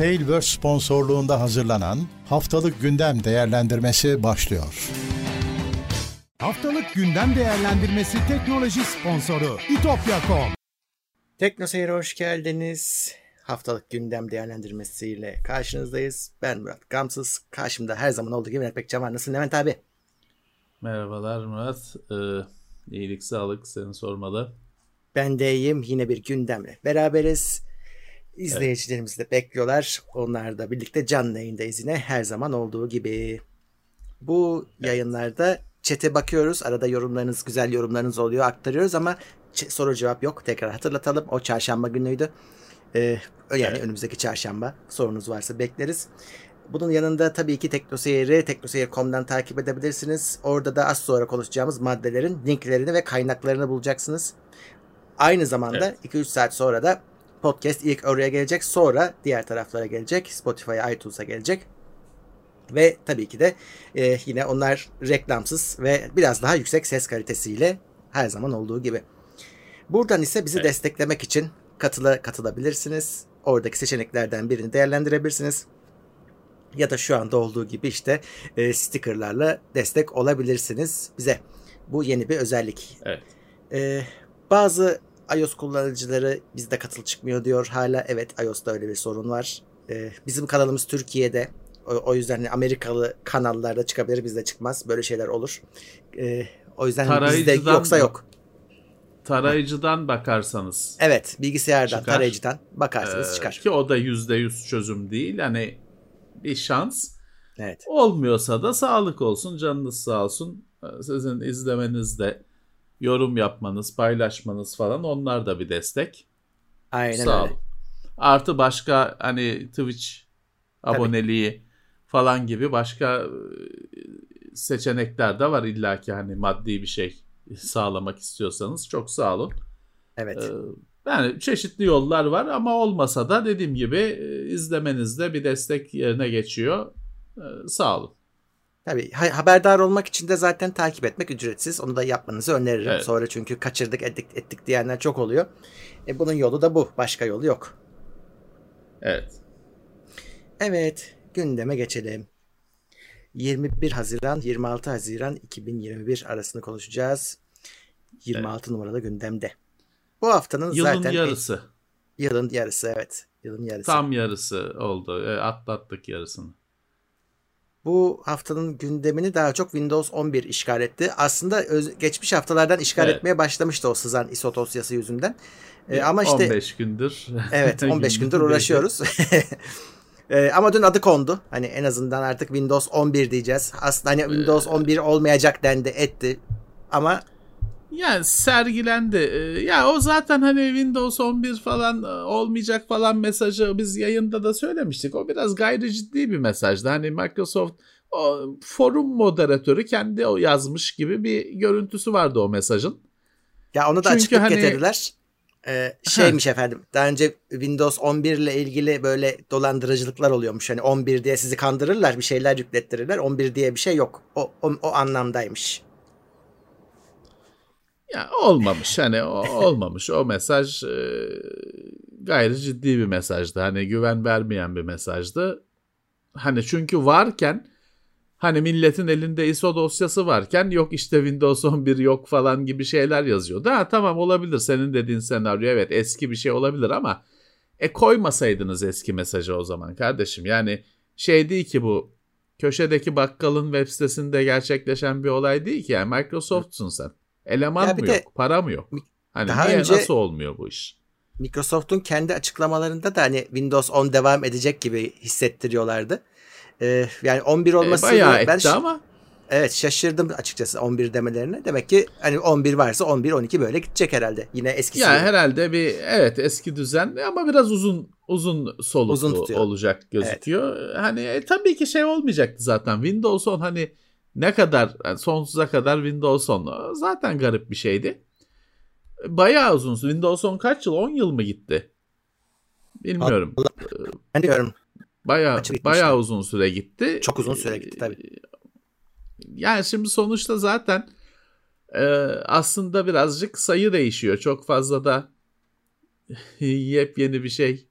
Tailverse sponsorluğunda hazırlanan Haftalık Gündem Değerlendirmesi başlıyor. Haftalık Gündem Değerlendirmesi teknoloji sponsoru itopya.com Tekno Seyir'e hoş geldiniz. Haftalık gündem değerlendirmesiyle karşınızdayız. Ben Murat Gamsız. Karşımda her zaman olduğu gibi Levent Bekcan var. Nasılsın Levent abi? Merhabalar Murat. Ee, iyilik, sağlık seni sormalı. Ben de iyiyim. Yine bir gündemle beraberiz. İzleyicilerimiz de bekliyorlar. Onlar da birlikte canlı yayındayız yine her zaman olduğu gibi. Bu yayınlarda çete bakıyoruz. Arada yorumlarınız, güzel yorumlarınız oluyor. Aktarıyoruz ama soru cevap yok. Tekrar hatırlatalım. O çarşamba günüydü. Ee, yani Evet. önümüzdeki çarşamba. Sorunuz varsa bekleriz. Bunun yanında tabii ki TeknoSeyir'i teknoseyir.com'dan takip edebilirsiniz. Orada da az sonra konuşacağımız maddelerin linklerini ve kaynaklarını bulacaksınız. Aynı zamanda Evet. 2-3 saat sonra da podcast ilk oraya gelecek. Sonra diğer taraflara gelecek. Spotify'a, iTunes'a gelecek. Ve tabii ki de e, yine onlar reklamsız ve biraz daha yüksek ses kalitesiyle her zaman olduğu gibi. Buradan ise bizi Evet. desteklemek için katıla katılabilirsiniz. Oradaki seçeneklerden birini değerlendirebilirsiniz. Ya da şu anda olduğu gibi işte e, stickerlarla destek olabilirsiniz bize. Bu yeni bir özellik. Evet. Ee, bazı iOS kullanıcıları bizde katıl çıkmıyor diyor hala. Evet iOS'ta öyle bir sorun var. Ee, bizim kanalımız Türkiye'de. O, o yüzden Amerikalı kanallarda çıkabilir bizde çıkmaz. Böyle şeyler olur. Ee, o yüzden hani bizde Tarayıcıdan yoksa yok. Tarayıcıdan bakarsanız Evet bilgisayardan Çıkar. tarayıcıdan bakarsanız e, çıkar. ki o da %100 çözüm değil. Hani bir şans. Evet. Olmuyorsa da sağlık olsun, canınız sağ olsun. Ee, Sizin izlemenizde yorum yapmanız, paylaşmanız falan onlar da bir destek. Aynen Sağ öyle. olun. Artı başka hani Twitch aboneliği falan gibi başka e, seçenekler de var illaki hani maddi bir şey sağlamak istiyorsanız çok sağ olun. Evet. Ee, Yani çeşitli yollar var ama olmasa da dediğim gibi e, izlemenizde bir destek yerine geçiyor. Ee, Sağ olun. Tabii ha- haberdar olmak için de zaten takip etmek ücretsiz. Onu da yapmanızı öneririm. Evet. Sonra çünkü kaçırdık ettik, ettik diyenler çok oluyor. E, bunun yolu da bu. Başka yolu yok. Evet. Evet, gündeme geçelim. 21 Haziran 26 Haziran 2021 arasını konuşacağız. 26 numaralı gündemde. Bu haftanın Yılın zaten yarısı. yılın yarısı evet. Yılın yarısı. Tam yarısı oldu. E, Atlattık yarısını. Bu haftanın gündemini daha çok Windows 11 işgal etti. Aslında öz- geçmiş haftalardan işgal Evet. etmeye başlamıştı o sızan ISO dosyası yüzünden. E, ama işte 15 gündür. Evet 15 gündür uğraşıyoruz. Ee, ama dün adı kondu. Hani en azından artık Windows 11 diyeceğiz. Aslında hani Windows 11 olmayacak dendi etti. Ama Yani sergilendi. Ee, Ya o zaten hani Windows 11 falan e, olmayacak falan mesajı biz yayında da söylemiştik. O biraz gayri ciddi bir mesajdı. Hani Microsoft o forum moderatörü kendi o yazmış gibi bir görüntüsü vardı o mesajın. ya onu da Çünkü açıklık hani- getirdiler. Ee, şeymiş efendim. Daha önce Windows 11 ile ilgili böyle dolandırıcılıklar oluyormuş. Hani 11 diye sizi kandırırlar, bir şeyler yüklettirirler. 11 diye bir şey yok. O o, o anlamdaymış. Ya olmamış hani olmamış o mesaj e, gayri ciddi bir mesajdı. Hani güven vermeyen bir mesajdı. Hani çünkü varken hani milletin elinde ISO dosyası varken yok işte Windows 11 yok falan gibi şeyler yazıyordu. Ha tamam olabilir senin dediğin senaryo evet eski bir şey olabilir ama e koymasaydınız eski mesajı o zaman kardeşim. Yani şey değil ki bu köşedeki bakkalın web sitesinde gerçekleşen bir olay değil ki. Yani Microsoft'sun sen. Eleman Ya mı de yok? Para mı yok? Hani daha niye önce- nasıl olmuyor bu iş? Microsoft'un kendi açıklamalarında da hani Windows 10 devam edecek gibi hissettiriyorlardı. Ee, yani 11 E, olması bayağı ben etti ama evet şaşırdım açıkçası 11 demelerine. Demek ki hani 11 varsa 11 12 böyle gidecek herhalde. Yine eskisi ya gibi. herhalde bir evet eski düzen ama biraz uzun uzun soluklu Uzun tutuyor. olacak gözüküyor. Hani e, tabii ki şey olmayacaktı zaten. Windows 10 hani ne kadar yani sonsuza kadar Windows 10 zaten garip bir şeydi. Bayağı uzun. Windows 10 kaç yıl? 10 yıl mı gitti? Bilmiyorum. Ben diyorum Bayağı bayağı uzun süre gitti. Çok uzun süre gitti, tabii. Yani şimdi sonuçta zaten e, aslında birazcık sayı değişiyor. Çok fazla da yepyeni bir şey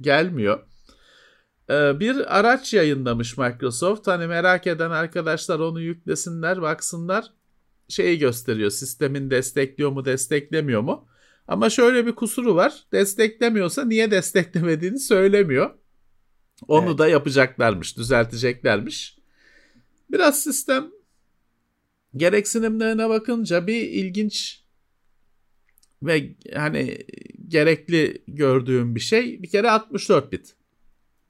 gelmiyor. E, bir araç yayınlamış Microsoft. Hani merak eden arkadaşlar onu yüklesinler, baksınlar. Şeyi gösteriyor. Sistemin destekliyor mu, desteklemiyor mu? Ama şöyle bir kusuru var. Desteklemiyorsa niye desteklemediğini söylemiyor. Onu Evet. da yapacaklarmış, düzelteceklermiş. Biraz sistem gereksinimlerine bakınca bir ilginç ve hani gerekli gördüğüm bir şey bir kere 64 bit.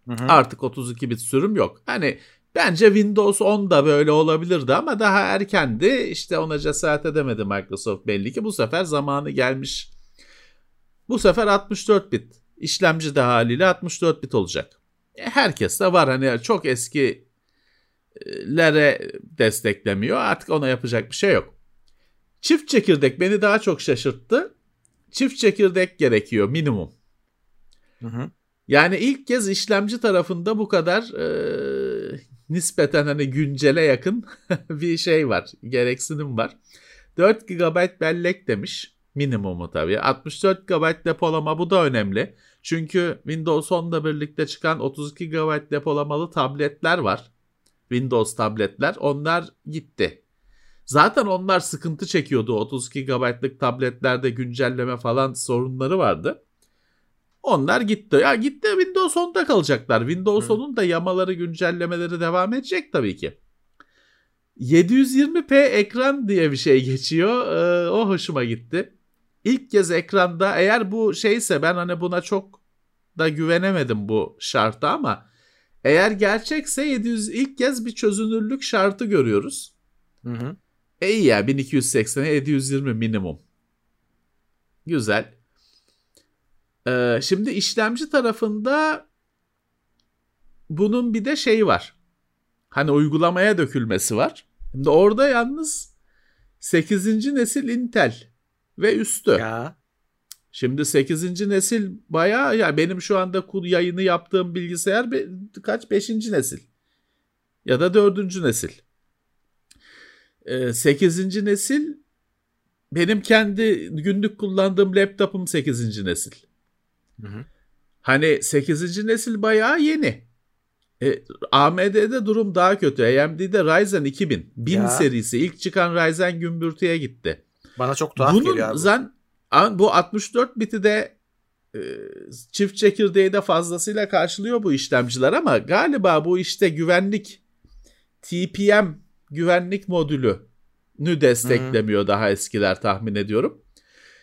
Hı hı. Artık 32 bit sürüm yok. Hani bence Windows 10 da böyle olabilirdi ama daha erkendi. İşte ona cesaret edemedi Microsoft belli ki. Bu sefer zamanı gelmiş. Bu sefer 64 bit. İşlemci de haliyle 64 bit olacak. E, Herkes de var. Hani çok eskilere desteklemiyor. Artık ona yapacak bir şey yok. Çift çekirdek beni daha çok şaşırttı. Çift çekirdek gerekiyor minimum. Hı hı. Yani ilk kez işlemci tarafında bu kadar e, nispeten hani güncele yakın bir şey var. Gereksinim var. 4 GB bellek demiş. Minimumu tabii. 64 GB depolama bu da önemli. Çünkü Windows 10'la birlikte çıkan 32 GB depolamalı tabletler var. Windows tabletler. Onlar gitti. Zaten onlar sıkıntı çekiyordu. 32 GB'lık tabletlerde güncelleme falan sorunları vardı. Onlar gitti. Ya gitti Windows 10'da kalacaklar. Windows Hı. 10'un da yamaları güncellemeleri devam edecek tabii ki. 720p ekran diye bir şey geçiyor. Ee, o hoşuma gitti. İlk kez ekranda eğer bu şeyse ben hani buna çok da güvenemedim bu şarta ama eğer gerçekse 700 ilk kez bir çözünürlük şartı görüyoruz. Hı hı. E iyi ya 1280'e 720 minimum. Güzel. Ee, şimdi işlemci tarafında bunun bir de şey var. Hani uygulamaya dökülmesi var. Şimdi orada yalnız 8. nesil Intel ve üstü. Ya. Şimdi 8. nesil bayağı ya benim şu anda yayını yaptığım bilgisayar be- kaç 5. nesil ya da 4. nesil. Ee, 8. nesil benim kendi günlük kullandığım laptopum 8. nesil. Hı hı. Hani 8. nesil bayağı yeni. E, AMD'de durum daha kötü. AMD'de Ryzen 2000 1000 Ya. serisi ilk çıkan Ryzen gümbürtüye gitti. Bana çok tuhaf Bunun geliyor abi. zan a- bu 64 biti de e, çift çekirdeği de fazlasıyla karşılıyor bu işlemciler ama galiba bu işte güvenlik TPM güvenlik modülü nü desteklemiyor daha eskiler tahmin ediyorum.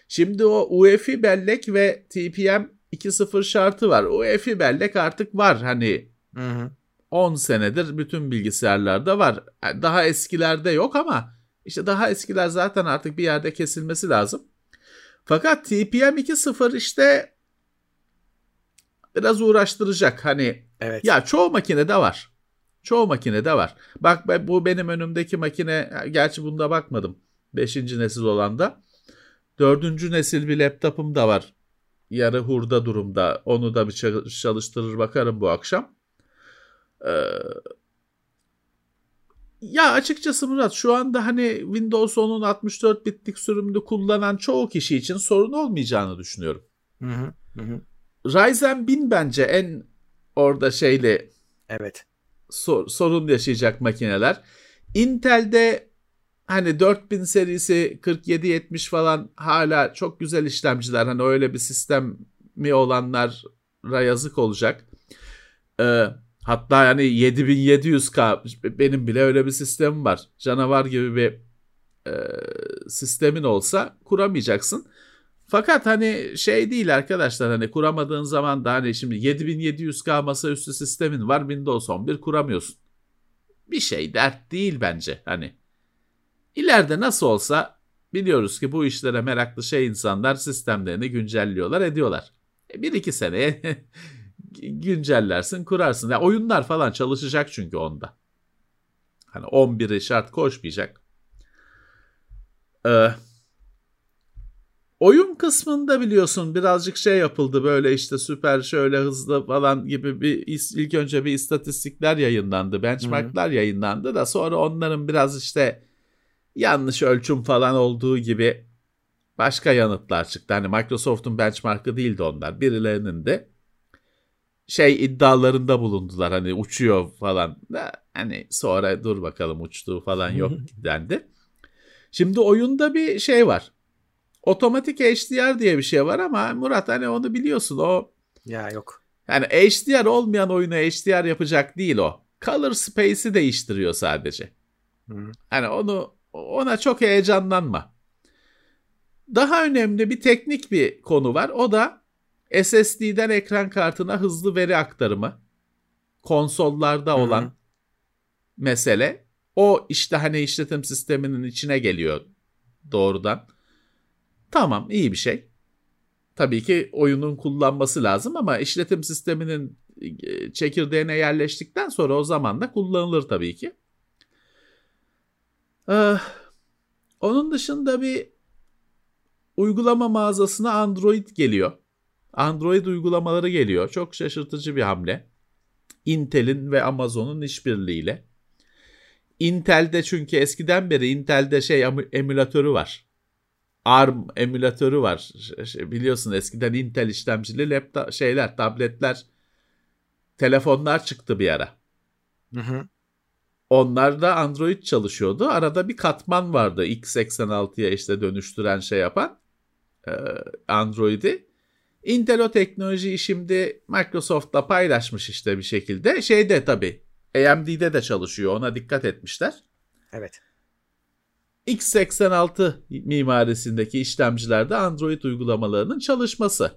Şimdi o UEFI bellek ve TPM 2.0 şartı var. UEFI bellek artık var. Hani Hı hı. 10 senedir bütün bilgisayarlarda var. Yani Daha eskilerde yok ama işte daha eskiler zaten artık bir yerde kesilmesi lazım. Fakat TPM 2.0 işte biraz uğraştıracak. Hani Evet. ya çoğu makinede var. Çoğu makinede var. Bak bu benim önümdeki makine gerçi bunda bakmadım. 5. nesil olan da. 4. nesil bir laptopum da var. Yarı hurda durumda. Onu da bir çal- çalıştırır bakarım bu akşam. Ee, ya açıkçası Murat şu anda hani Windows 10'un 64 bitlik sürümünü kullanan çoğu kişi için sorun olmayacağını düşünüyorum. Hı. Hı hı. Ryzen 1000 bence en orada şeyle Evet. sor- sorun yaşayacak makineler. Intel'de hani 4000 serisi 4770 falan hala çok güzel işlemciler. Hani öyle bir sistemi olanlara yazık olacak. Ee, hatta yani 7700K benim bile öyle bir sistemim var. Canavar gibi bir e, sistemin olsa kuramayacaksın. Fakat hani şey değil arkadaşlar hani kuramadığın zaman da hani şimdi 7700K masaüstü sistemin var Windows 11 kuramıyorsun. Bir şey dert değil bence hani. İleride nasıl olsa biliyoruz ki bu işlere meraklı şey insanlar sistemlerini güncelliyorlar ediyorlar. E, bir iki seneye güncellersin kurarsın. Ya oyunlar falan çalışacak çünkü onda. Hani 11'i şart koşmayacak. Ee, oyun kısmında biliyorsun birazcık şey yapıldı böyle işte süper şöyle hızlı falan gibi bir ilk önce bir istatistikler yayınlandı. Benchmarklar yayınlandı da sonra onların biraz işte yanlış ölçüm falan olduğu gibi başka yanıtlar çıktı. Hani Microsoft'un benchmarkı değildi onlar. Birilerinin de şey iddialarında bulundular hani uçuyor falan hani sonra dur bakalım uçtuğu falan yok dendi. Şimdi oyunda bir şey var. Otomatik HDR diye bir şey var ama Murat hani onu biliyorsun o Ya yok. yani HDR olmayan oyunu HDR yapacak değil o. Color space'i değiştiriyor sadece. Hı. Hani onu ona çok heyecanlanma. Daha önemli bir teknik bir konu var. O da SSD'den ekran kartına hızlı veri aktarımı. Konsollarda Hı hı. olan mesele. O işte hani işletim sisteminin içine geliyor doğrudan. Tamam iyi bir şey. Tabii ki oyunun kullanması lazım ama işletim sisteminin e, çekirdeğine yerleştikten sonra o zaman da kullanılır tabii ki. Ee, onun dışında bir uygulama mağazasına Android geliyor. Android uygulamaları geliyor. Çok şaşırtıcı bir hamle. Intel'in ve Amazon'un işbirliğiyle. Intel'de çünkü eskiden beri Intel'de şey emü- emülatörü var. ARM emülatörü var. Ş- ş- Biliyorsun eskiden Intel işlemcili laptop şeyler, tabletler, telefonlar çıktı bir ara. Hı hı. Onlarda Android çalışıyordu. Arada bir katman vardı x86'ya işte dönüştüren şey yapan e, Android'i. Intel o teknolojiyi şimdi Microsoft'la paylaşmış işte bir şekilde. Şeyde tabii AMD'de de çalışıyor ona dikkat etmişler. Evet. x86 mimarisindeki işlemcilerde Android uygulamalarının çalışması.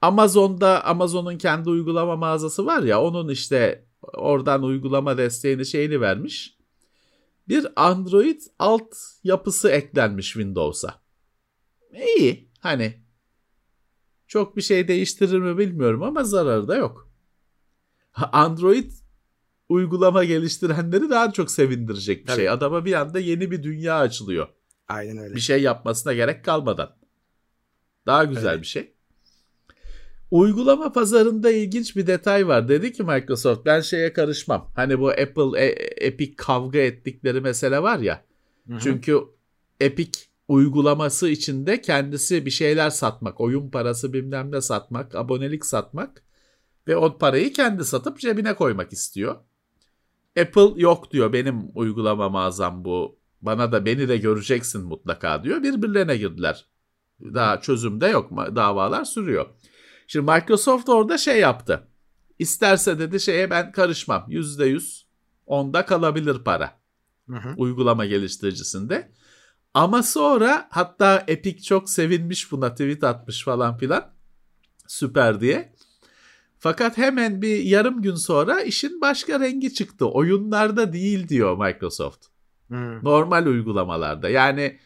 Amazon'da Amazon'un kendi uygulama mağazası var ya onun işte oradan uygulama desteğini şeyini vermiş. Bir Android alt yapısı eklenmiş Windows'a. İyi hani çok bir şey değiştirir mi bilmiyorum ama zararı da yok. Android uygulama geliştirenleri daha çok sevindirecek bir Tabii. şey. Adama bir anda yeni bir dünya açılıyor. Aynen öyle. Bir şey yapmasına gerek kalmadan. Daha güzel Evet. bir şey. Uygulama pazarında ilginç bir detay var. Dedi ki Microsoft ben şeye karışmam. Hani bu Apple e, Epic kavga ettikleri mesele var ya. Hı hı. Çünkü Epic uygulaması içinde kendisi bir şeyler satmak, oyun parası bilmem ne satmak, abonelik satmak ve o parayı kendi satıp cebine koymak istiyor. Apple yok diyor benim uygulama mağazam bu. Bana da beni de göreceksin mutlaka diyor. Birbirlerine girdiler. Daha çözümde yok. Davalar sürüyor. Şimdi Microsoft orada şey yaptı. İsterse dedi şeye ben karışmam. Yüzde yüz onda kalabilir para Hı hı. uygulama geliştiricisinde. Ama sonra hatta Epic çok sevinmiş buna tweet atmış falan filan. Süper diye. Fakat hemen bir yarım gün sonra işin başka rengi çıktı. Oyunlarda değil diyor Microsoft. Hı. Normal uygulamalarda. Yani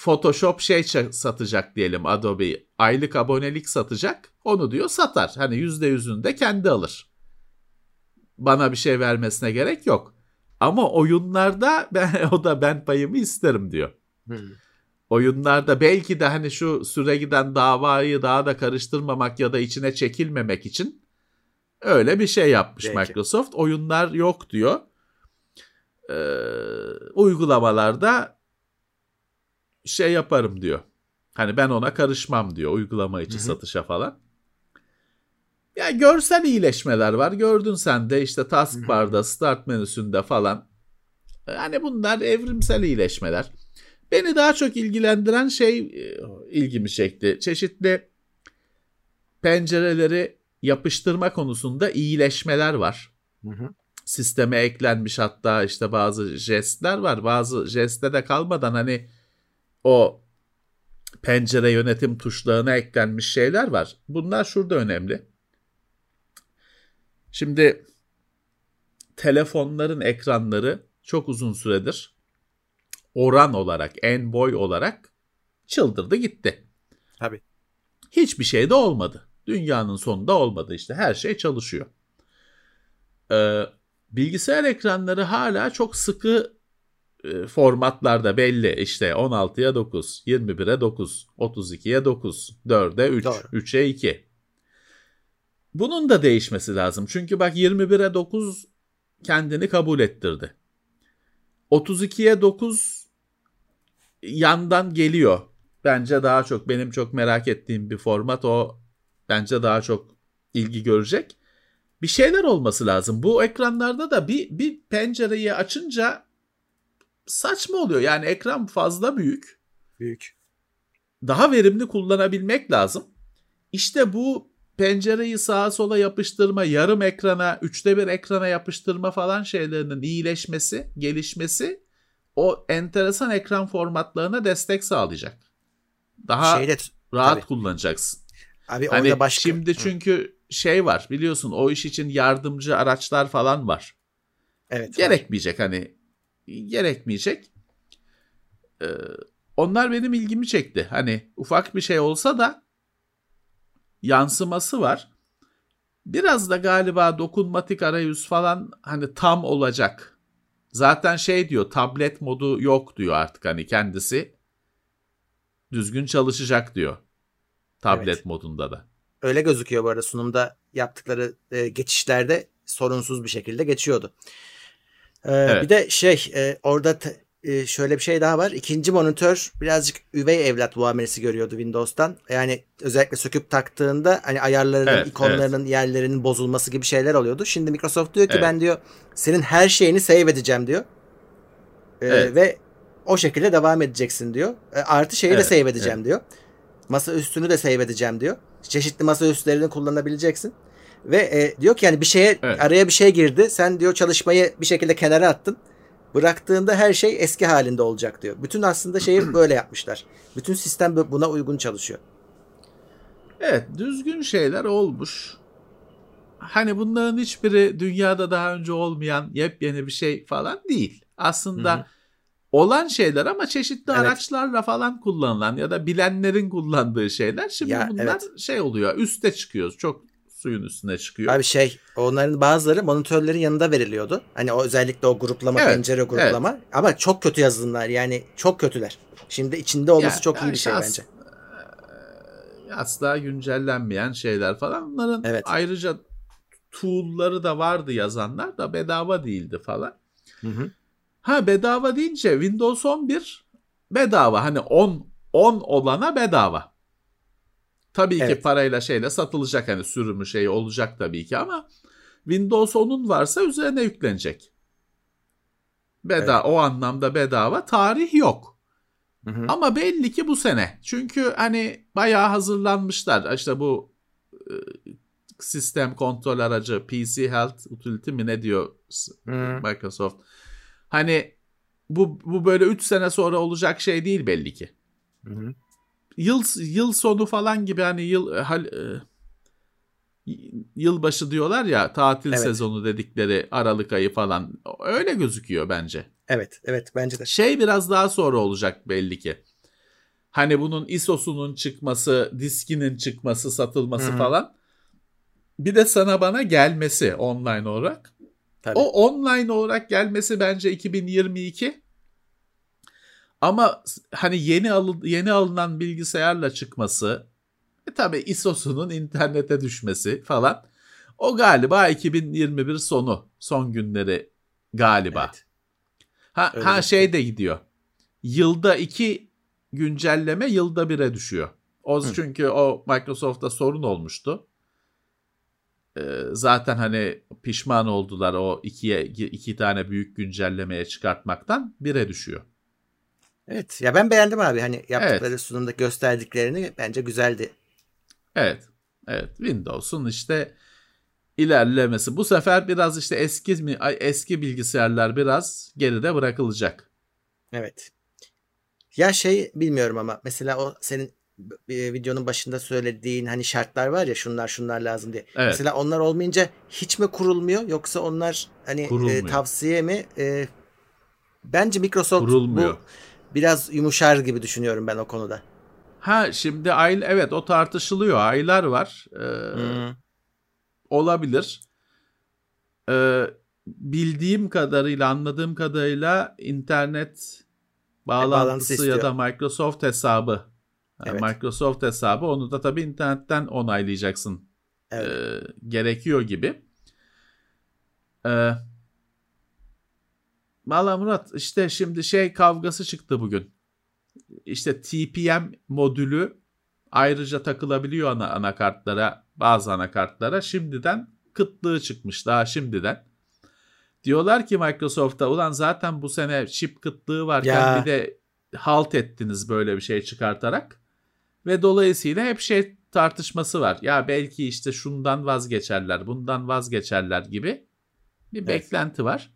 Photoshop şey satacak diyelim Adobe. Aylık abonelik satacak. Onu diyor satar. Hani yüzde yüzünde kendi alır. Bana bir şey vermesine gerek yok. Ama oyunlarda ben o da ben payımı isterim diyor. Oyunlarda belki de hani şu süre giden davayı daha da karıştırmamak ya da içine çekilmemek için öyle bir şey yapmış Belki. Microsoft. Oyunlar yok diyor. Ee, uygulamalarda şey yaparım diyor. Hani ben ona karışmam diyor uygulama içi Hı hı. satışa falan. Ya görsel iyileşmeler var. Gördün sen de işte taskbar'da, start menüsünde falan. Yani bunlar evrimsel iyileşmeler. Beni daha çok ilgilendiren şey e, ilgimi çekti. Çeşitli pencereleri yapıştırma konusunda iyileşmeler var. Hı hı. Sisteme eklenmiş hatta işte bazı jestler var. Bazı jeste de kalmadan hani o pencere yönetim tuşlarına eklenmiş şeyler var. Bunlar şurada önemli. Şimdi telefonların ekranları çok uzun süredir oran olarak, en boy olarak çıldırdı gitti. Tabii. Hiçbir şey de olmadı. Dünyanın sonunda olmadı işte. Her şey çalışıyor. Ee, bilgisayar ekranları hala çok sıkı e, formatlarda belli. İşte 16'ya 9, 21'e 9, 32'ye 9, 4'e 3, Doğru. 3'e 2. Bunun da değişmesi lazım. Çünkü bak 21'e 9 kendini kabul ettirdi. 32'ye 9 yandan geliyor. Bence daha çok benim çok merak ettiğim bir format o. Bence daha çok ilgi görecek. Bir şeyler olması lazım. Bu ekranlarda da bir, bir pencereyi açınca saçma oluyor. Yani ekran fazla büyük. Büyük. Daha verimli kullanabilmek lazım. İşte bu pencereyi sağa sola yapıştırma, yarım ekrana, üçte bir ekrana yapıştırma falan şeylerinin iyileşmesi, gelişmesi o enteresan ekran formatlarına destek sağlayacak. Daha Şeyde, rahat tabii. kullanacaksın. abi Hani orada başka. şimdi çünkü şey var biliyorsun o iş için yardımcı araçlar falan var. evet. Gerekmeyecek hani gerekmeyecek. Ee, onlar benim ilgimi çekti. Hani ufak bir şey olsa da yansıması var. Biraz da galiba dokunmatik arayüz falan hani tam olacak. Zaten şey diyor tablet modu yok diyor artık hani kendisi düzgün çalışacak diyor. Tablet Evet. modunda da. Öyle gözüküyor bu arada sunumda yaptıkları e, geçişlerde sorunsuz bir şekilde geçiyordu. Ee, Evet. Bir de şey e, orada e, şöyle bir şey daha var. İkinci monitör birazcık üvey evlat muamelesi görüyordu Windows'tan. Yani özellikle söküp taktığında hani ayarlarının, Evet, ikonlarının yerlerinin bozulması gibi şeyler oluyordu. Şimdi Microsoft diyor ki Evet. ben diyor senin her şeyini save edeceğim diyor. Ee, Evet. Ve o şekilde devam edeceksin diyor. E, artı şeyi de Evet, save edeceğim diyor. Masa üstünü de save edeceğim diyor. Çeşitli masa üstlerini kullanabileceksin. Ve e, diyor ki yani bir şeye Evet. araya bir şey girdi. Sen diyor çalışmayı bir şekilde kenara attın. Bıraktığında her şey eski halinde olacak diyor. Bütün aslında şeyi böyle yapmışlar. Bütün sistem bu- buna uygun çalışıyor. Evet düzgün şeyler olmuş. Hani bunların hiçbiri dünyada daha önce olmayan yepyeni bir şey falan değil. Aslında Hı hı. olan şeyler ama çeşitli Evet. araçlarla falan kullanılan ya da bilenlerin kullandığı şeyler. Şimdi Ya, bunlar evet. şey oluyor üste çıkıyor. Çok suyun üstüne çıkıyor. Abi şey onların bazıları monitörlerin yanında veriliyordu. Hani o özellikle o gruplama Evet, pencere gruplama. Ama çok kötü yazılımlar yani çok kötüler. Şimdi içinde olması Ya, çok iyi yani bir şey as- bence. Asla güncellenmeyen şeyler falan. Bunların Evet. ayrıca tool'ları da vardı yazanlar da bedava değildi falan. Hı hı. Ha bedava deyince Windows 11 bedava. Hani 10 10 olana bedava. Tabii ki Evet. parayla şeyle satılacak hani sürümü şey olacak tabii ki ama Windows 10'un varsa üzerine yüklenecek. Bedava o anlamda bedava. Tarih yok. Hı hı. Ama belli ki bu sene. Çünkü hani bayağı hazırlanmışlar. İşte bu e, sistem kontrol aracı PC Health Utility mi ne diyor Hı. Microsoft. Hani bu bu böyle 3 sene sonra olacak şey değil belli ki. Hı hı. Yıl yıl sonu falan gibi hani yıl e, hal, e, yılbaşı diyorlar ya tatil Evet. sezonu dedikleri Aralık ayı falan öyle gözüküyor bence. Evet, evet bence de. Şey biraz daha sonra olacak belli ki. Hani bunun ISO'sunun çıkması, diskinin çıkması, satılması Hı hı. falan. Bir de sana bana gelmesi online olarak. Tabii. O online olarak gelmesi bence 2022. Ama hani yeni alın, yeni alınan bilgisayarla çıkması, e tabii ISO'sunun internete düşmesi falan. O galiba 2021 sonu, son günleri galiba. Evet. Ha, Öyle ha şey de gidiyor. Yılda iki güncelleme yılda bire düşüyor. O Hı. çünkü o Microsoft'ta sorun olmuştu. Ee, zaten hani pişman oldular o ikiye iki tane büyük güncellemeye çıkartmaktan bire düşüyor. Evet. Ya ben beğendim abi. Hani yaptıkları sunumda gösterdiklerini bence güzeldi. Evet. Evet. Windows'un işte ilerlemesi. Bu sefer biraz işte eski mi eski bilgisayarlar biraz geride bırakılacak. Evet. Ya şey bilmiyorum ama mesela o senin videonun başında söylediğin hani şartlar var ya şunlar şunlar lazım diye. Evet. Mesela onlar olmayınca hiç mi kurulmuyor yoksa onlar hani e, tavsiye mi? E, bence Microsoft Kurulmuyor. bu biraz yumuşar gibi düşünüyorum ben o konuda. Ha şimdi ay evet o tartışılıyor. Aylar var. Ee, Hmm. olabilir. Ee, bildiğim kadarıyla, anladığım kadarıyla internet bağlantısı bağlantısı ya da Microsoft hesabı. Evet. Microsoft hesabı onu da tabii internetten onaylayacaksın. Evet. Ee, gerekiyor gibi. Ee, Valla Murat işte şimdi şey kavgası çıktı bugün. İşte TPM modülü Ayrıca takılabiliyor ana anakartlara, bazı anakartlara. Şimdiden kıtlığı çıkmış daha şimdiden. Diyorlar ki Microsoft'a ulan zaten bu sene çip kıtlığı varken Ya. bir de halt ettiniz böyle bir şey çıkartarak. Ve dolayısıyla hep şey tartışması var. Ya belki işte şundan vazgeçerler, bundan vazgeçerler gibi bir Evet. beklenti var.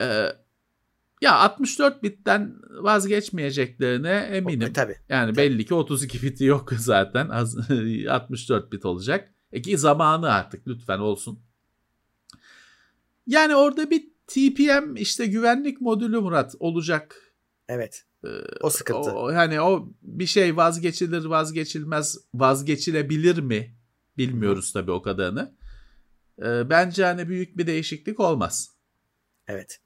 Ee, ya 64 bitten vazgeçmeyeceklerine eminim. E, tabii. Yani belli ki 32 biti yok zaten. Az, 64 bit olacak. E ki zamanı artık lütfen olsun. Yani orada bir TPM işte güvenlik modülü Murat olacak. Evet. O sıkıntı. O, yani o bir şey vazgeçilir vazgeçilmez vazgeçilebilir mi bilmiyoruz tabii o kadarını. Ee, bence hani büyük bir değişiklik olmaz. Evet.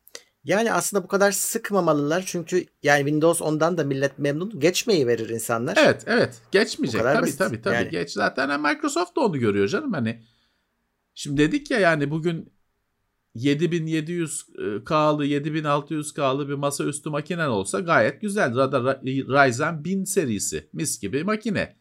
Yani aslında bu kadar sıkmamalılar çünkü yani Windows 10'dan da millet memnun. Geçmeyi verir insanlar. Evet evet geçmeyecek tabii basit. tabii tabii Yani. geç zaten Microsoft da onu görüyor canım hani. Şimdi dedik ya yani bugün 7700K'lı 7600K'lı bir masaüstü makinen olsa gayet güzel. Rada Ra- Ryzen 1000 serisi mis gibi makine.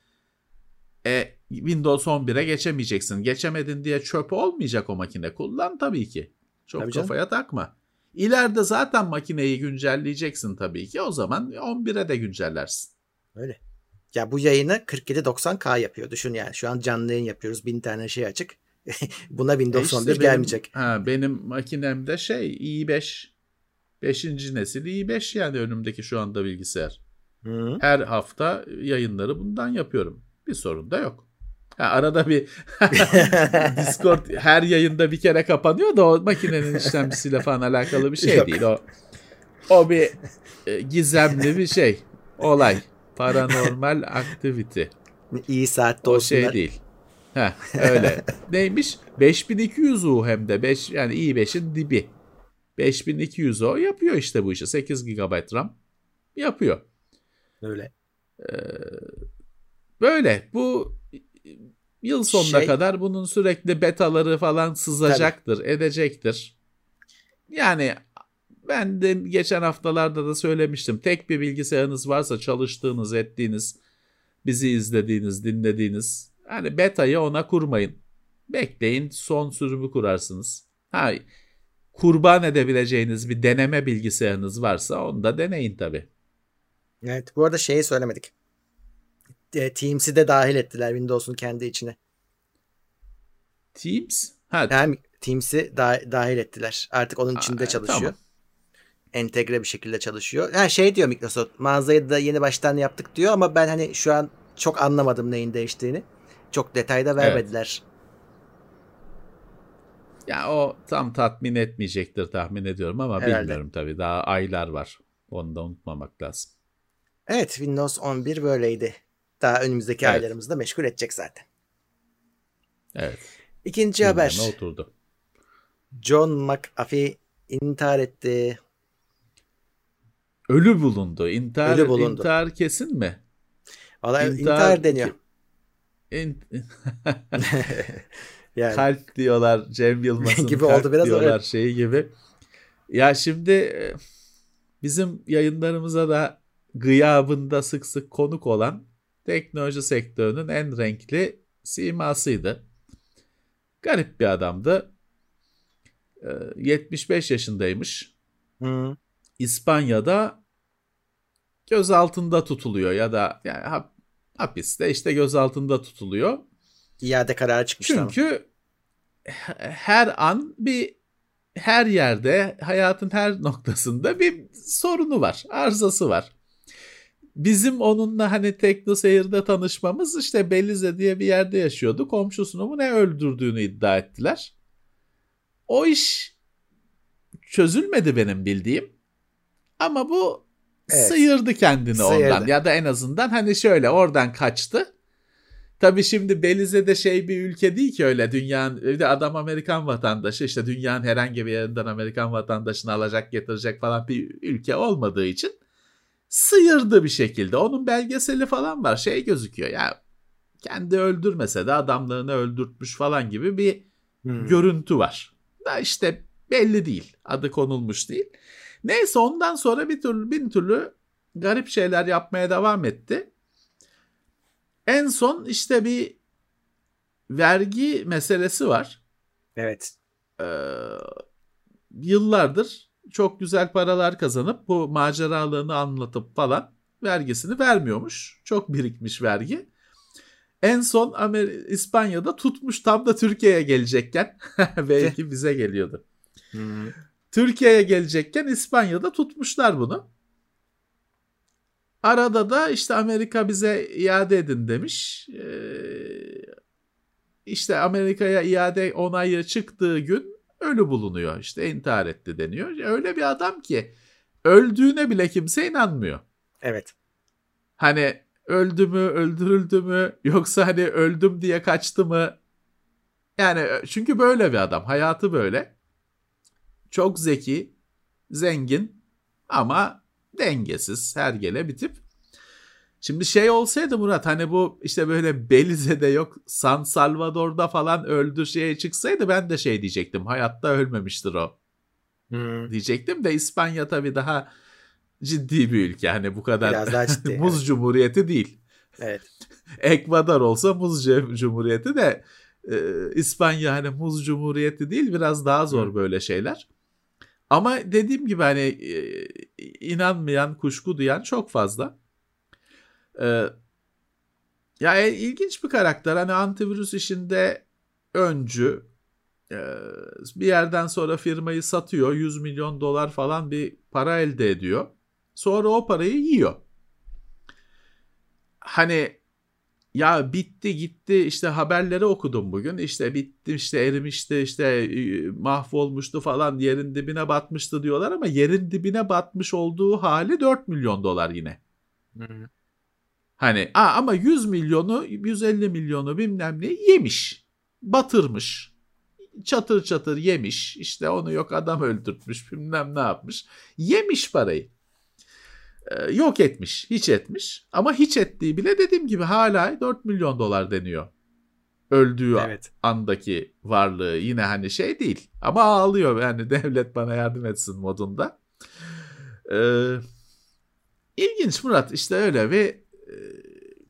E Windows 11'e geçemeyeceksin. Geçemedin diye çöp olmayacak o makine. Kullan tabii ki. Çok Tabii canım. kafaya takma. İleride zaten makineyi güncelleyeceksin tabii ki. O zaman 11'e de güncellersin. Öyle. Ya bu yayını 47-90K yapıyor. Düşün yani. Şu an canlı yayın yapıyoruz. Bin tane şey açık. Buna E Windows işte 11 benim- gelmeyecek. Ha, benim makinemde şey i5. 5. nesil i5 yani önümdeki şu anda bilgisayar. Hı. Her hafta yayınları bundan yapıyorum. Bir sorun da yok. Ha, arada bir Discord her yayında bir kere kapanıyor da o makinenin işlemcisiyle falan alakalı bir şey Yok. değil. O o bir e, gizemli bir şey. Olay. Paranormal activity. İyi saatte O olsunlar. şey değil. Heh, öyle. Neymiş? 5200 U hem de. 5, yani i5'in dibi. 5200 o yapıyor işte bu işi. 8 GB RAM yapıyor. Öyle. Böyle. Bu yıl sonuna Şey- kadar bunun sürekli betaları falan sızacaktır, edecektir. Yani ben de geçen haftalarda da söylemiştim. Tek bir bilgisayarınız varsa çalıştığınız, ettiğiniz, bizi izlediğiniz, dinlediğiniz hani betayı ona kurmayın. Bekleyin son sürümü kurarsınız. Ha, kurban edebileceğiniz bir deneme bilgisayarınız varsa onu da deneyin tabii. Evet. Bu arada şeyi söylemedik. E, Teams'i de dahil ettiler Windows'un kendi içine. Teams? Ha, Hem Teams'i da- dahil ettiler. Artık onun içinde Aa, çalışıyor. tamam. Entegre bir şekilde çalışıyor. Ha şey diyor Microsoft. Mağazayı da yeni baştan yaptık diyor ama ben hani şu an çok anlamadım neyin değiştiğini. Çok detayda vermediler. Ya o tam tatmin etmeyecektir tahmin ediyorum ama Herhalde. bilmiyorum tabii. Daha aylar var. Onu da unutmamak lazım. Evet Windows 11 böyleydi. Daha önümüzdeki Evet. aylarımızda meşgul edecek zaten. Evet. İkinci haber. gündeme oturdu. John McAfee intihar etti. Ölü bulundu. İntihar, Ölü bulundu. intihar kesin mi? Valla İntihar- intihar, deniyor. İn- Yani. Kalp diyorlar Cem Yılmaz'ın Gibi kalp oldu biraz, diyorlar evet. şeyi gibi. Ya şimdi e, bizim yayınlarımıza da gıyabında sık sık konuk olan teknoloji sektörünün en renkli simasıydı. Garip bir adamdı. E, 75 yaşındaymış. Hı. İspanya'da gözaltında tutuluyor ya da yani hap- hapiste işte gözaltında tutuluyor. İade kararı çıkmıştı ama. Çünkü her an bir her yerde hayatın her noktasında bir sorunu var, arızası var. Bizim onunla hani Tekno Seyir'de tanışmamız işte Belize diye bir yerde yaşıyordu. Komşusunu mu ne öldürdüğünü iddia ettiler. O iş çözülmedi benim bildiğim. Ama bu Evet. sıyırdı kendini Sıyırdı. ondan. Ya da en azından hani şöyle oradan kaçtı. Tabii şimdi Belize de şey bir ülke değil ki öyle dünyanın bir de adam Amerikan vatandaşı işte dünyanın herhangi bir yerinden Amerikan vatandaşını alacak getirecek falan bir ülke olmadığı için sıyırdı bir şekilde. Onun belgeseli falan var şey gözüküyor ya kendi öldürmese de adamlarını öldürtmüş falan gibi bir Hı. görüntü var. Da işte belli değil. Adı konulmuş değil. Neyse ondan sonra bir türlü bin türlü garip şeyler yapmaya devam etti. En son işte bir vergi meselesi var. Evet. Ee, yıllardır çok güzel paralar kazanıp bu maceralığını anlatıp falan vergisini vermiyormuş. Çok birikmiş vergi. En son Amer İspanya'da tutmuş tam da Türkiye'ye gelecekken belki bize geliyordu. Hı. Türkiye'ye gelecekken İspanya'da tutmuşlar bunu. Arada da işte Amerika bize iade edin demiş. Ee, işte Amerika'ya iade onayı çıktığı gün ölü bulunuyor. İşte intihar etti deniyor. Öyle bir adam ki öldüğüne bile kimse inanmıyor. Evet. Hani öldü mü, öldürüldü mü yoksa hani öldüm diye kaçtı mı? Yani çünkü böyle bir adam. Hayatı böyle. Çok zeki, zengin ama dengesiz, hergele bir tip. Şimdi şey olsaydı Murat hani bu işte böyle Belize'de yok San Salvador'da falan öldü şeye çıksaydı ben de şey diyecektim. Hayatta ölmemiştir o Hı. diyecektim de İspanya tabii daha ciddi bir ülke. Hani bu kadar Biraz daha ciddi, muz evet. cumhuriyeti değil. Evet. Ekvador olsa muz cum- cumhuriyeti de e, İspanya hani muz cumhuriyeti değil biraz daha zor Hı. böyle şeyler. Ama dediğim gibi hani e, inanmayan, kuşku duyan çok fazla. E, ya e, ilginç bir karakter. Hani antivirüs işinde öncü. E, bir yerden sonra firmayı satıyor. 100 milyon dolar falan bir para elde ediyor. Sonra o parayı yiyor. Hani ya bitti gitti işte haberleri okudum bugün işte bitti işte erimişti işte e, mahvolmuştu falan yerin dibine batmıştı diyorlar ama yerin dibine batmış olduğu hali 4 milyon dolar yine. Hı. Hani aa, ama 100 milyonu 150 milyonu bilmem ne yemiş batırmış çatır çatır yemiş işte onu yok adam öldürtmüş bilmem ne yapmış yemiş parayı. Ee, yok etmiş hiç etmiş ama hiç ettiği bile dediğim gibi hala 4 milyon dolar deniyor. Öldüğü Evet. andaki varlığı yine hani şey değil ama ağlıyor yani devlet bana yardım etsin modunda. Ee, ilginç Murat işte öyle bir e,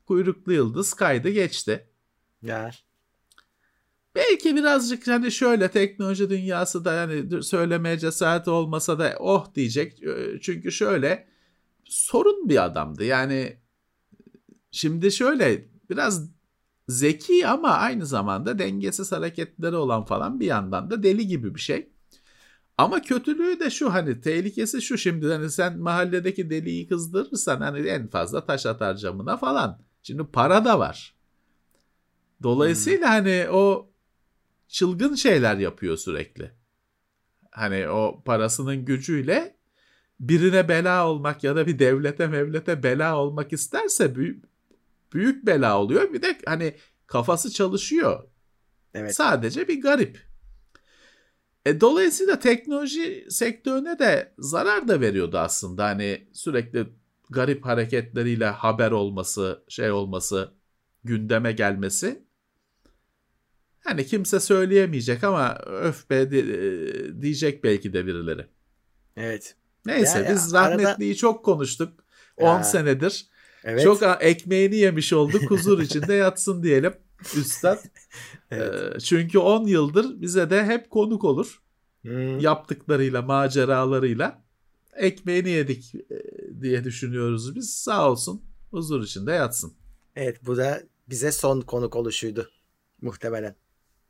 kuyruklu yıldız kaydı geçti. Ya. Belki birazcık hani şöyle teknoloji dünyası da yani söylemeye cesareti olmasa da oh diyecek. Ee, Çünkü şöyle sorun bir adamdı. Yani şimdi şöyle biraz zeki ama aynı zamanda dengesiz hareketleri olan falan bir yandan da deli gibi bir şey. Ama kötülüğü de şu hani tehlikesi şu şimdi hani sen mahalledeki deliyi kızdırırsan hani en fazla taş atar camına falan. Şimdi para da var. Dolayısıyla hani o çılgın şeyler yapıyor sürekli. Hani o parasının gücüyle birine bela olmak ya da bir devlete mevlete bela olmak isterse büyük, büyük bela oluyor. Bir de hani kafası çalışıyor. Evet. Sadece bir garip. E, dolayısıyla teknoloji sektörüne de zarar da veriyordu aslında. Hani sürekli garip hareketleriyle haber olması, şey olması, gündeme gelmesi. Hani kimse söyleyemeyecek ama öf be di- diyecek belki de birileri. Evet. Neyse Ya, biz ya, arada- rahmetliyi çok konuştuk. 10 Ya. senedir. Evet. Çok ekmeğini yemiş olduk. Huzur içinde yatsın diyelim. Üstad. Evet. Ee, çünkü 10 yıldır bize de hep konuk olur. Hmm. Yaptıklarıyla, maceralarıyla ekmeğini yedik e, diye düşünüyoruz biz. Sağ olsun. Huzur içinde yatsın. Evet bu da bize son konuk oluşuydu. Muhtemelen.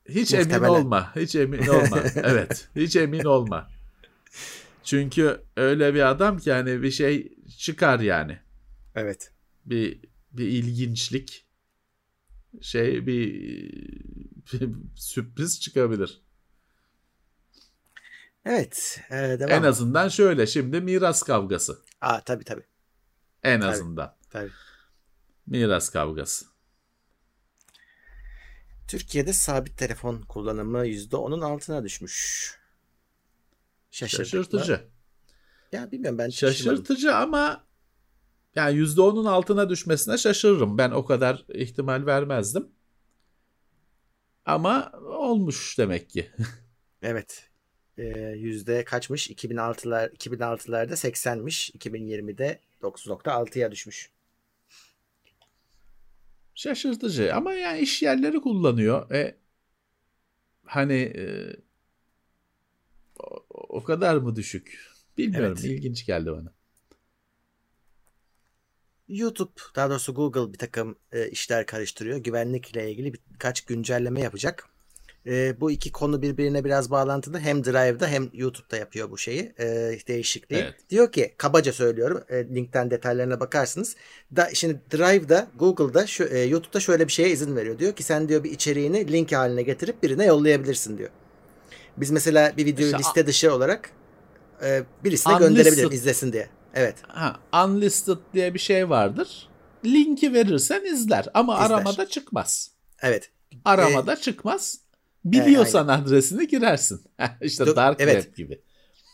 Hiç Muhtemelen. emin olma. Hiç emin olma. evet. Hiç emin olma. Çünkü öyle bir adam ki hani bir şey çıkar yani. Evet. Bir bir ilginçlik şey bir, bir sürpriz çıkabilir. Evet. e, devam. En azından şöyle şimdi miras kavgası. Aa tabii tabii. En Tabii. azından tabii. miras kavgası. Türkiye'de sabit telefon kullanımı %10'un altına düşmüş. Şaşırtıcı. Ya bilmiyorum ben. Şaşırtıcı ama yani %10'un altına düşmesine şaşırırım. Ben o kadar ihtimal vermezdim. Ama olmuş demek ki. Evet. Ee, yüzde kaçmış? 2006'lar 2006'larda 80'miş. 2020'de 9.6'ya düşmüş. Şaşırtıcı ama yani iş yerleri kullanıyor. E, hani e, o, o kadar mı düşük? Bilmiyorum. Evet. ilginç geldi bana. YouTube daha doğrusu Google bir takım e, işler karıştırıyor. Güvenlikle ilgili bir- birkaç güncelleme yapacak. E, bu iki konu birbirine biraz bağlantılı. Hem Drive'da hem YouTube'da yapıyor bu şeyi. E, değişikliği. Evet. Diyor ki kabaca söylüyorum. e, linkten detaylarına bakarsınız. Da, şimdi Drive'da Google'da şu, e, YouTube'da şöyle bir şeye izin veriyor. Diyor ki sen diyor bir içeriğini link haline getirip birine yollayabilirsin diyor. Biz mesela bir videoyu İşte liste dışı olarak e, birisine Unlisted. gönderebilirim izlesin diye. Evet. Ha, unlisted diye bir şey vardır. Linki verirsen izler ama İzler. aramada çıkmaz. Evet. Aramada çıkmaz. Biliyorsan adresini girersin. işte Do- Dark evet. Web gibi.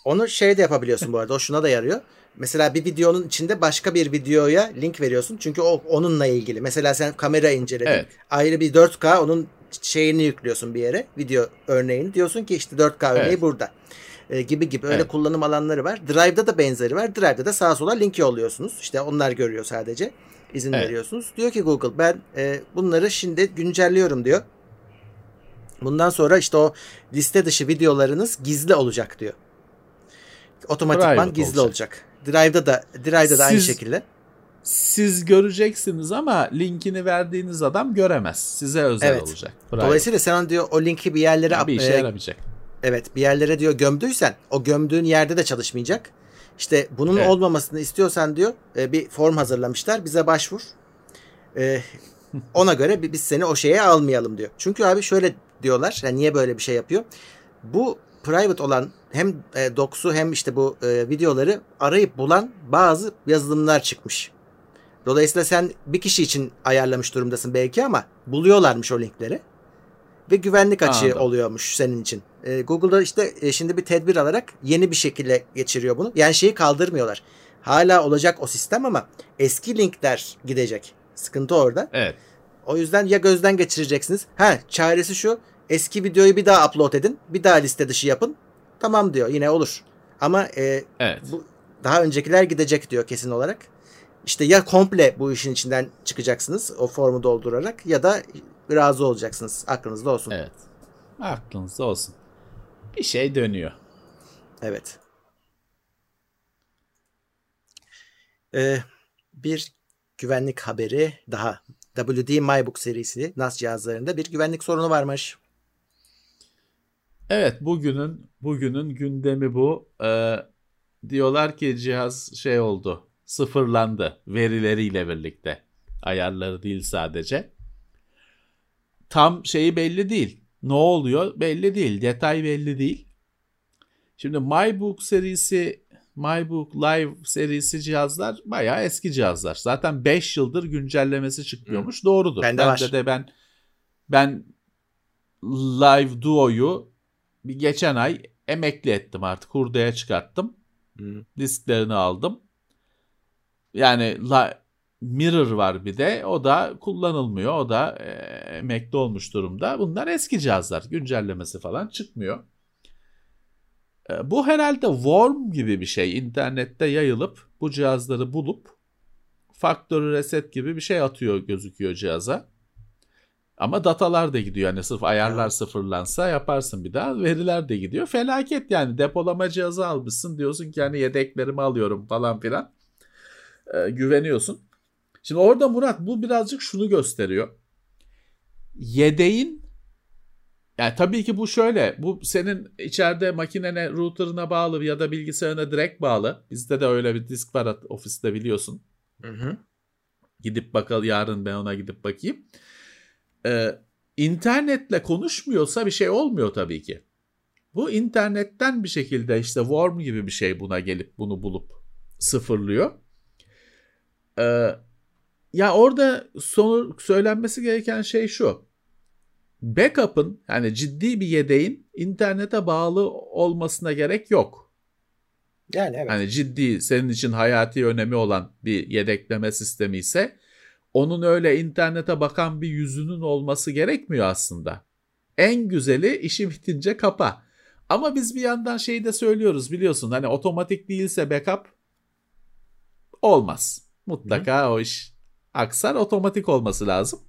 Onu şey de yapabiliyorsun bu arada. O şuna da yarıyor. Mesela bir videonun içinde başka bir videoya link veriyorsun. Çünkü o onunla ilgili. Mesela sen kamera inceledin. Evet. Ayrı bir 4K onun şeyini yüklüyorsun bir yere. Video örneğini. Diyorsun ki işte 4K örneği Evet. burada. Ee, gibi gibi öyle Evet. kullanım alanları var. Drive'da da benzeri var. Drive'da da sağa sola link yolluyorsunuz. İşte onlar görüyor sadece. İzin Evet. veriyorsunuz. Diyor ki Google ben e, bunları şimdi güncelliyorum diyor. Bundan sonra işte o liste dışı videolarınız gizli olacak diyor. Otomatikman Private gizli olacak. olacak. Drive'da da Drive'da da aynı Siz- şekilde. Siz göreceksiniz ama linkini verdiğiniz adam göremez. Size özel Evet. olacak. Private. Dolayısıyla sen diyor o linki bir yerlere bir işe e, yaramayacak. Evet bir yerlere diyor gömdüysen o gömdüğün yerde de çalışmayacak. İşte bunun Evet. olmamasını istiyorsan diyor e, bir form hazırlamışlar bize başvur. E, ona göre bi- biz seni o şeye almayalım diyor. Çünkü abi şöyle diyorlar. Yani niye böyle bir şey yapıyor? Bu private olan hem e, docs'u hem işte bu e, videoları arayıp bulan bazı yazılımlar çıkmış. Dolayısıyla sen bir kişi için ayarlamış durumdasın belki ama buluyorlarmış o linkleri. Ve güvenlik açığı Anladım. oluyormuş senin için. E, Google'da işte e, şimdi bir tedbir alarak yeni bir şekilde geçiriyor bunu. Yani şeyi kaldırmıyorlar. Hala olacak o sistem ama eski linkler gidecek. Sıkıntı orada. Evet. O yüzden ya gözden geçireceksiniz. Ha çaresi şu. Eski videoyu bir daha upload edin. Bir daha liste dışı yapın. Tamam diyor yine olur. Ama e, Evet. bu daha öncekiler gidecek diyor kesin olarak. İşte ya komple bu işin içinden çıkacaksınız o formu doldurarak ya da razı olacaksınız. Aklınızda olsun. Evet. Aklınızda olsun. Bir şey dönüyor. Evet. Ee, bir güvenlik haberi daha. WD MyBook serisi NAS cihazlarında bir güvenlik sorunu varmış. Evet bugünün bugünün gündemi bu. Ee, diyorlar ki cihaz şey oldu. Sıfırlandı verileriyle birlikte. Ayarları değil sadece. Tam şeyi belli değil. Ne oluyor belli değil. Detay belli değil. Şimdi MyBook serisi MyBook Live serisi cihazlar bayağı eski cihazlar. Zaten 5 yıldır güncellemesi çıkmıyormuş. Doğrudur. Bende Bende var. de ben ben Live Duo'yu bir geçen ay emekli ettim artık. Hurdaya çıkarttım. Disklerini aldım. Yani la, Mirror var bir de. O da kullanılmıyor. O da e, emekli olmuş durumda. Bunlar eski cihazlar. Güncellemesi falan çıkmıyor. E, bu herhalde Worm gibi bir şey. İnternette yayılıp bu cihazları bulup factory reset gibi bir şey atıyor gözüküyor cihaza. Ama datalar da gidiyor. Yani sırf ayarlar sıfırlansa yaparsın bir daha. Veriler de gidiyor. Felaket yani. Depolama cihazı almışsın. Diyorsun ki hani yedeklerimi alıyorum falan filan. Ee, güveniyorsun. Şimdi orada Murat bu birazcık şunu gösteriyor. Yedeğin yani tabii ki bu şöyle. Bu senin içeride makinene, router'ına bağlı ya da bilgisayarına direkt bağlı. Bizde de öyle bir disk var ofiste biliyorsun. Hı hı. Gidip bakalım yarın ben ona gidip bakayım. Ee, internetle konuşmuyorsa bir şey olmuyor tabii ki. Bu internetten bir şekilde işte Worm gibi bir şey buna gelip bunu bulup sıfırlıyor. Ee, ya orada sonu söylenmesi gereken şey şu. Backup'ın yani ciddi bir yedeğin internete bağlı olmasına gerek yok. Yani evet. Hani ciddi senin için hayati önemi olan bir yedekleme sistemi ise onun öyle internete bakan bir yüzünün olması gerekmiyor aslında. En güzeli işi bitince kapa. Ama biz bir yandan şeyi de söylüyoruz biliyorsun hani otomatik değilse backup olmaz. Mutlaka o iş aksar otomatik olması lazım.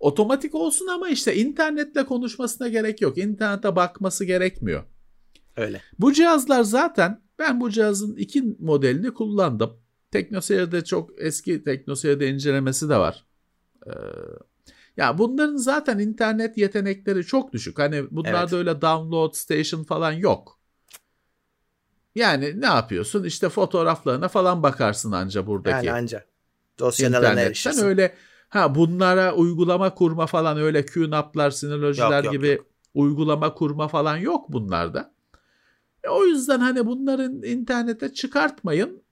Otomatik olsun ama işte internetle konuşmasına gerek yok. İnternete bakması gerekmiyor. Öyle. Bu cihazlar zaten ben bu cihazın iki modelini kullandım. TeknoSeyir'de çok eski TeknoSeyir'de incelemesi de var. Ee, ya bunların zaten internet yetenekleri çok düşük. Hani bunlarda Evet. öyle download station falan yok. Yani ne yapıyorsun? İşte fotoğraflarına falan bakarsın anca buradaki. Yani anca. Dosyalarına erişirsin. öyle ha bunlara uygulama kurma falan öyle QNAP'lar, Synology'ler Yok, yok, gibi uygulama kurma falan yok bunlarda. E, o yüzden hani bunların internete çıkartmayın.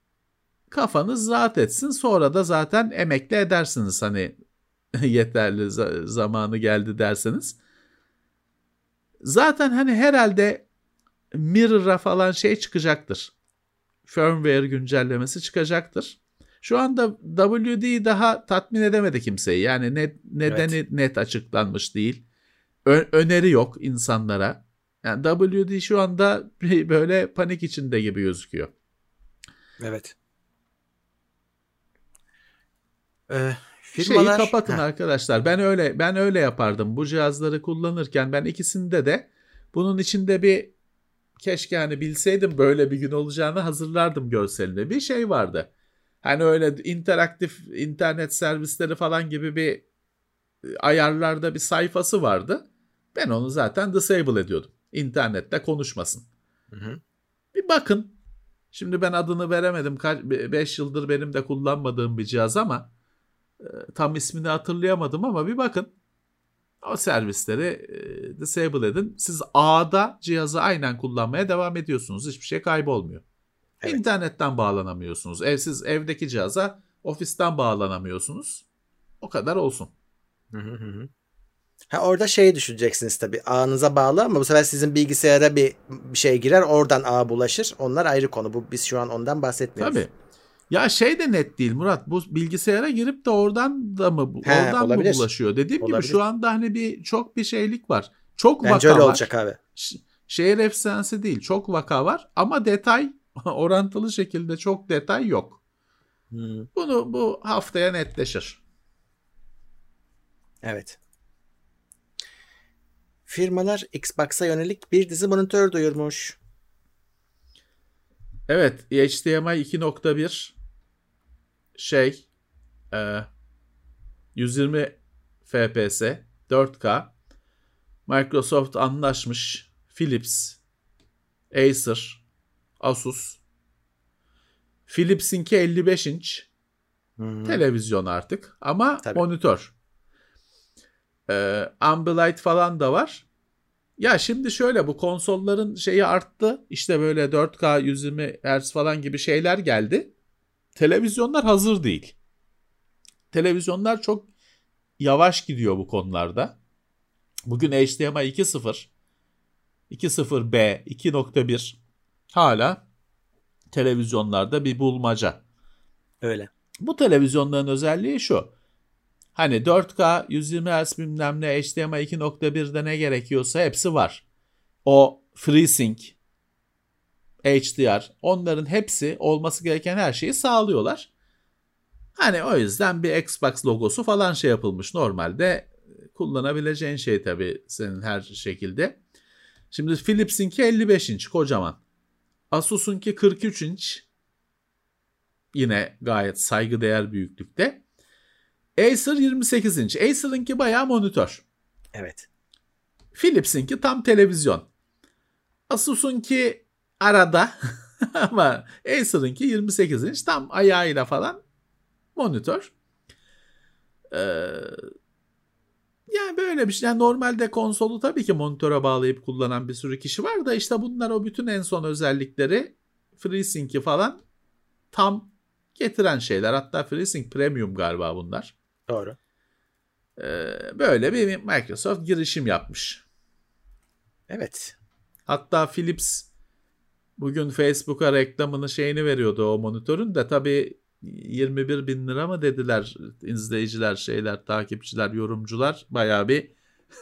Kafanız rahat etsin. Sonra da zaten emekli edersiniz hani yeterli za- zamanı geldi derseniz. Zaten hani herhalde Mirror'a falan şey çıkacaktır. Firmware güncellemesi çıkacaktır. Şu anda WD daha tatmin edemedi kimseyi. Yani ne, nedeni net açıklanmış değil. Ö- öneri yok insanlara. Yani WD şu anda böyle panik içinde gibi gözüküyor. Evet. Ee, firmalar... Şeyi kapatın Heh, arkadaşlar. Ben öyle ben öyle yapardım. Bu cihazları kullanırken ben ikisinde de bunun içinde bir keşke hani bilseydim böyle bir gün olacağını hazırlardım görselinde. Bir şey vardı. Hani öyle interaktif internet servisleri falan gibi bir e, ayarlarda bir sayfası vardı. Ben onu zaten disable ediyordum. İnternette konuşmasın. Hı hı. Bir bakın. Şimdi ben adını veremedim. 5 yıldır benim de kullanmadığım bir cihaz ama e, tam ismini hatırlayamadım ama bir bakın. O servisleri e, disable edin. Siz ağda cihazı aynen kullanmaya devam ediyorsunuz. Hiçbir şey kaybolmuyor. Evet. İnternetten bağlanamıyorsunuz. Evsiz evdeki cihaza ofisten bağlanamıyorsunuz. O kadar olsun. Hı hı hı hı. Ha orada şeyi düşüneceksiniz tabii. Ağınıza bağlı ama bu sefer sizin bilgisayara bir, bir şey girer. Oradan ağ bulaşır. Onlar ayrı konu. Bu biz şu an ondan bahsetmiyoruz. Tabii. Ya şey de net değil Murat. Bu bilgisayara girip de oradan da mı He, oradan olabilir. mı bulaşıyor? Dediğim gibi Olabilir. şu anda hani bir çok bir şeylik var. Çok Bence vaka öyle var. olacak abi. Ş- Şehir efsanesi değil. Çok vaka var ama detay orantılı şekilde çok detay yok. Hı, Bunu bu haftaya netleşir. Evet. Firmalar Xbox'a yönelik bir dizi monitör duyurmuş. Evet, HDMI 2.1 şey e, 120 FPS 4K Microsoft anlaşmış Philips Acer Asus Philips'inki 55 inç Hı, televizyon artık ama Tabii. monitör. Ee, Ambilight falan da var. Ya şimdi şöyle bu konsolların şeyi arttı. İşte böyle 4K 120 Hz falan gibi şeyler geldi. Televizyonlar hazır değil. Televizyonlar çok yavaş gidiyor bu konularda. Bugün HDMI 2.0, 2.0B, 2.1 hala televizyonlarda bir bulmaca. Öyle. Bu televizyonların özelliği şu. Hani 4K 120 Hz bilmem ne HDMI 2.1'de ne gerekiyorsa hepsi var. O FreeSync, HDR onların hepsi olması gereken her şeyi sağlıyorlar. Hani o yüzden bir Xbox logosu falan şey yapılmış. Normalde kullanabileceğin şey tabii senin her şekilde. Şimdi Philips'inki 55 inç kocaman. Asus'unki 43 inç. Yine gayet saygıdeğer büyüklükte. Acer 28 inç. Acer'ınki bayağı monitör. Evet. Philips'inki tam televizyon. Asus'unki arada ama Acer'ınki 28 inç tam ayağıyla falan monitör. Ee, yani böyle bir şey. Yani normalde konsolu tabii ki monitöre bağlayıp kullanan bir sürü kişi var da işte bunlar o bütün en son özellikleri FreeSync'i falan tam getiren şeyler. Hatta FreeSync Premium galiba bunlar. Doğru. Ee, böyle bir Microsoft girişim yapmış. Evet. Hatta Philips bugün Facebook'a reklamını şeyini veriyordu o monitörün de tabii 21 bin lira mı dediler izleyiciler şeyler takipçiler yorumcular bayağı bir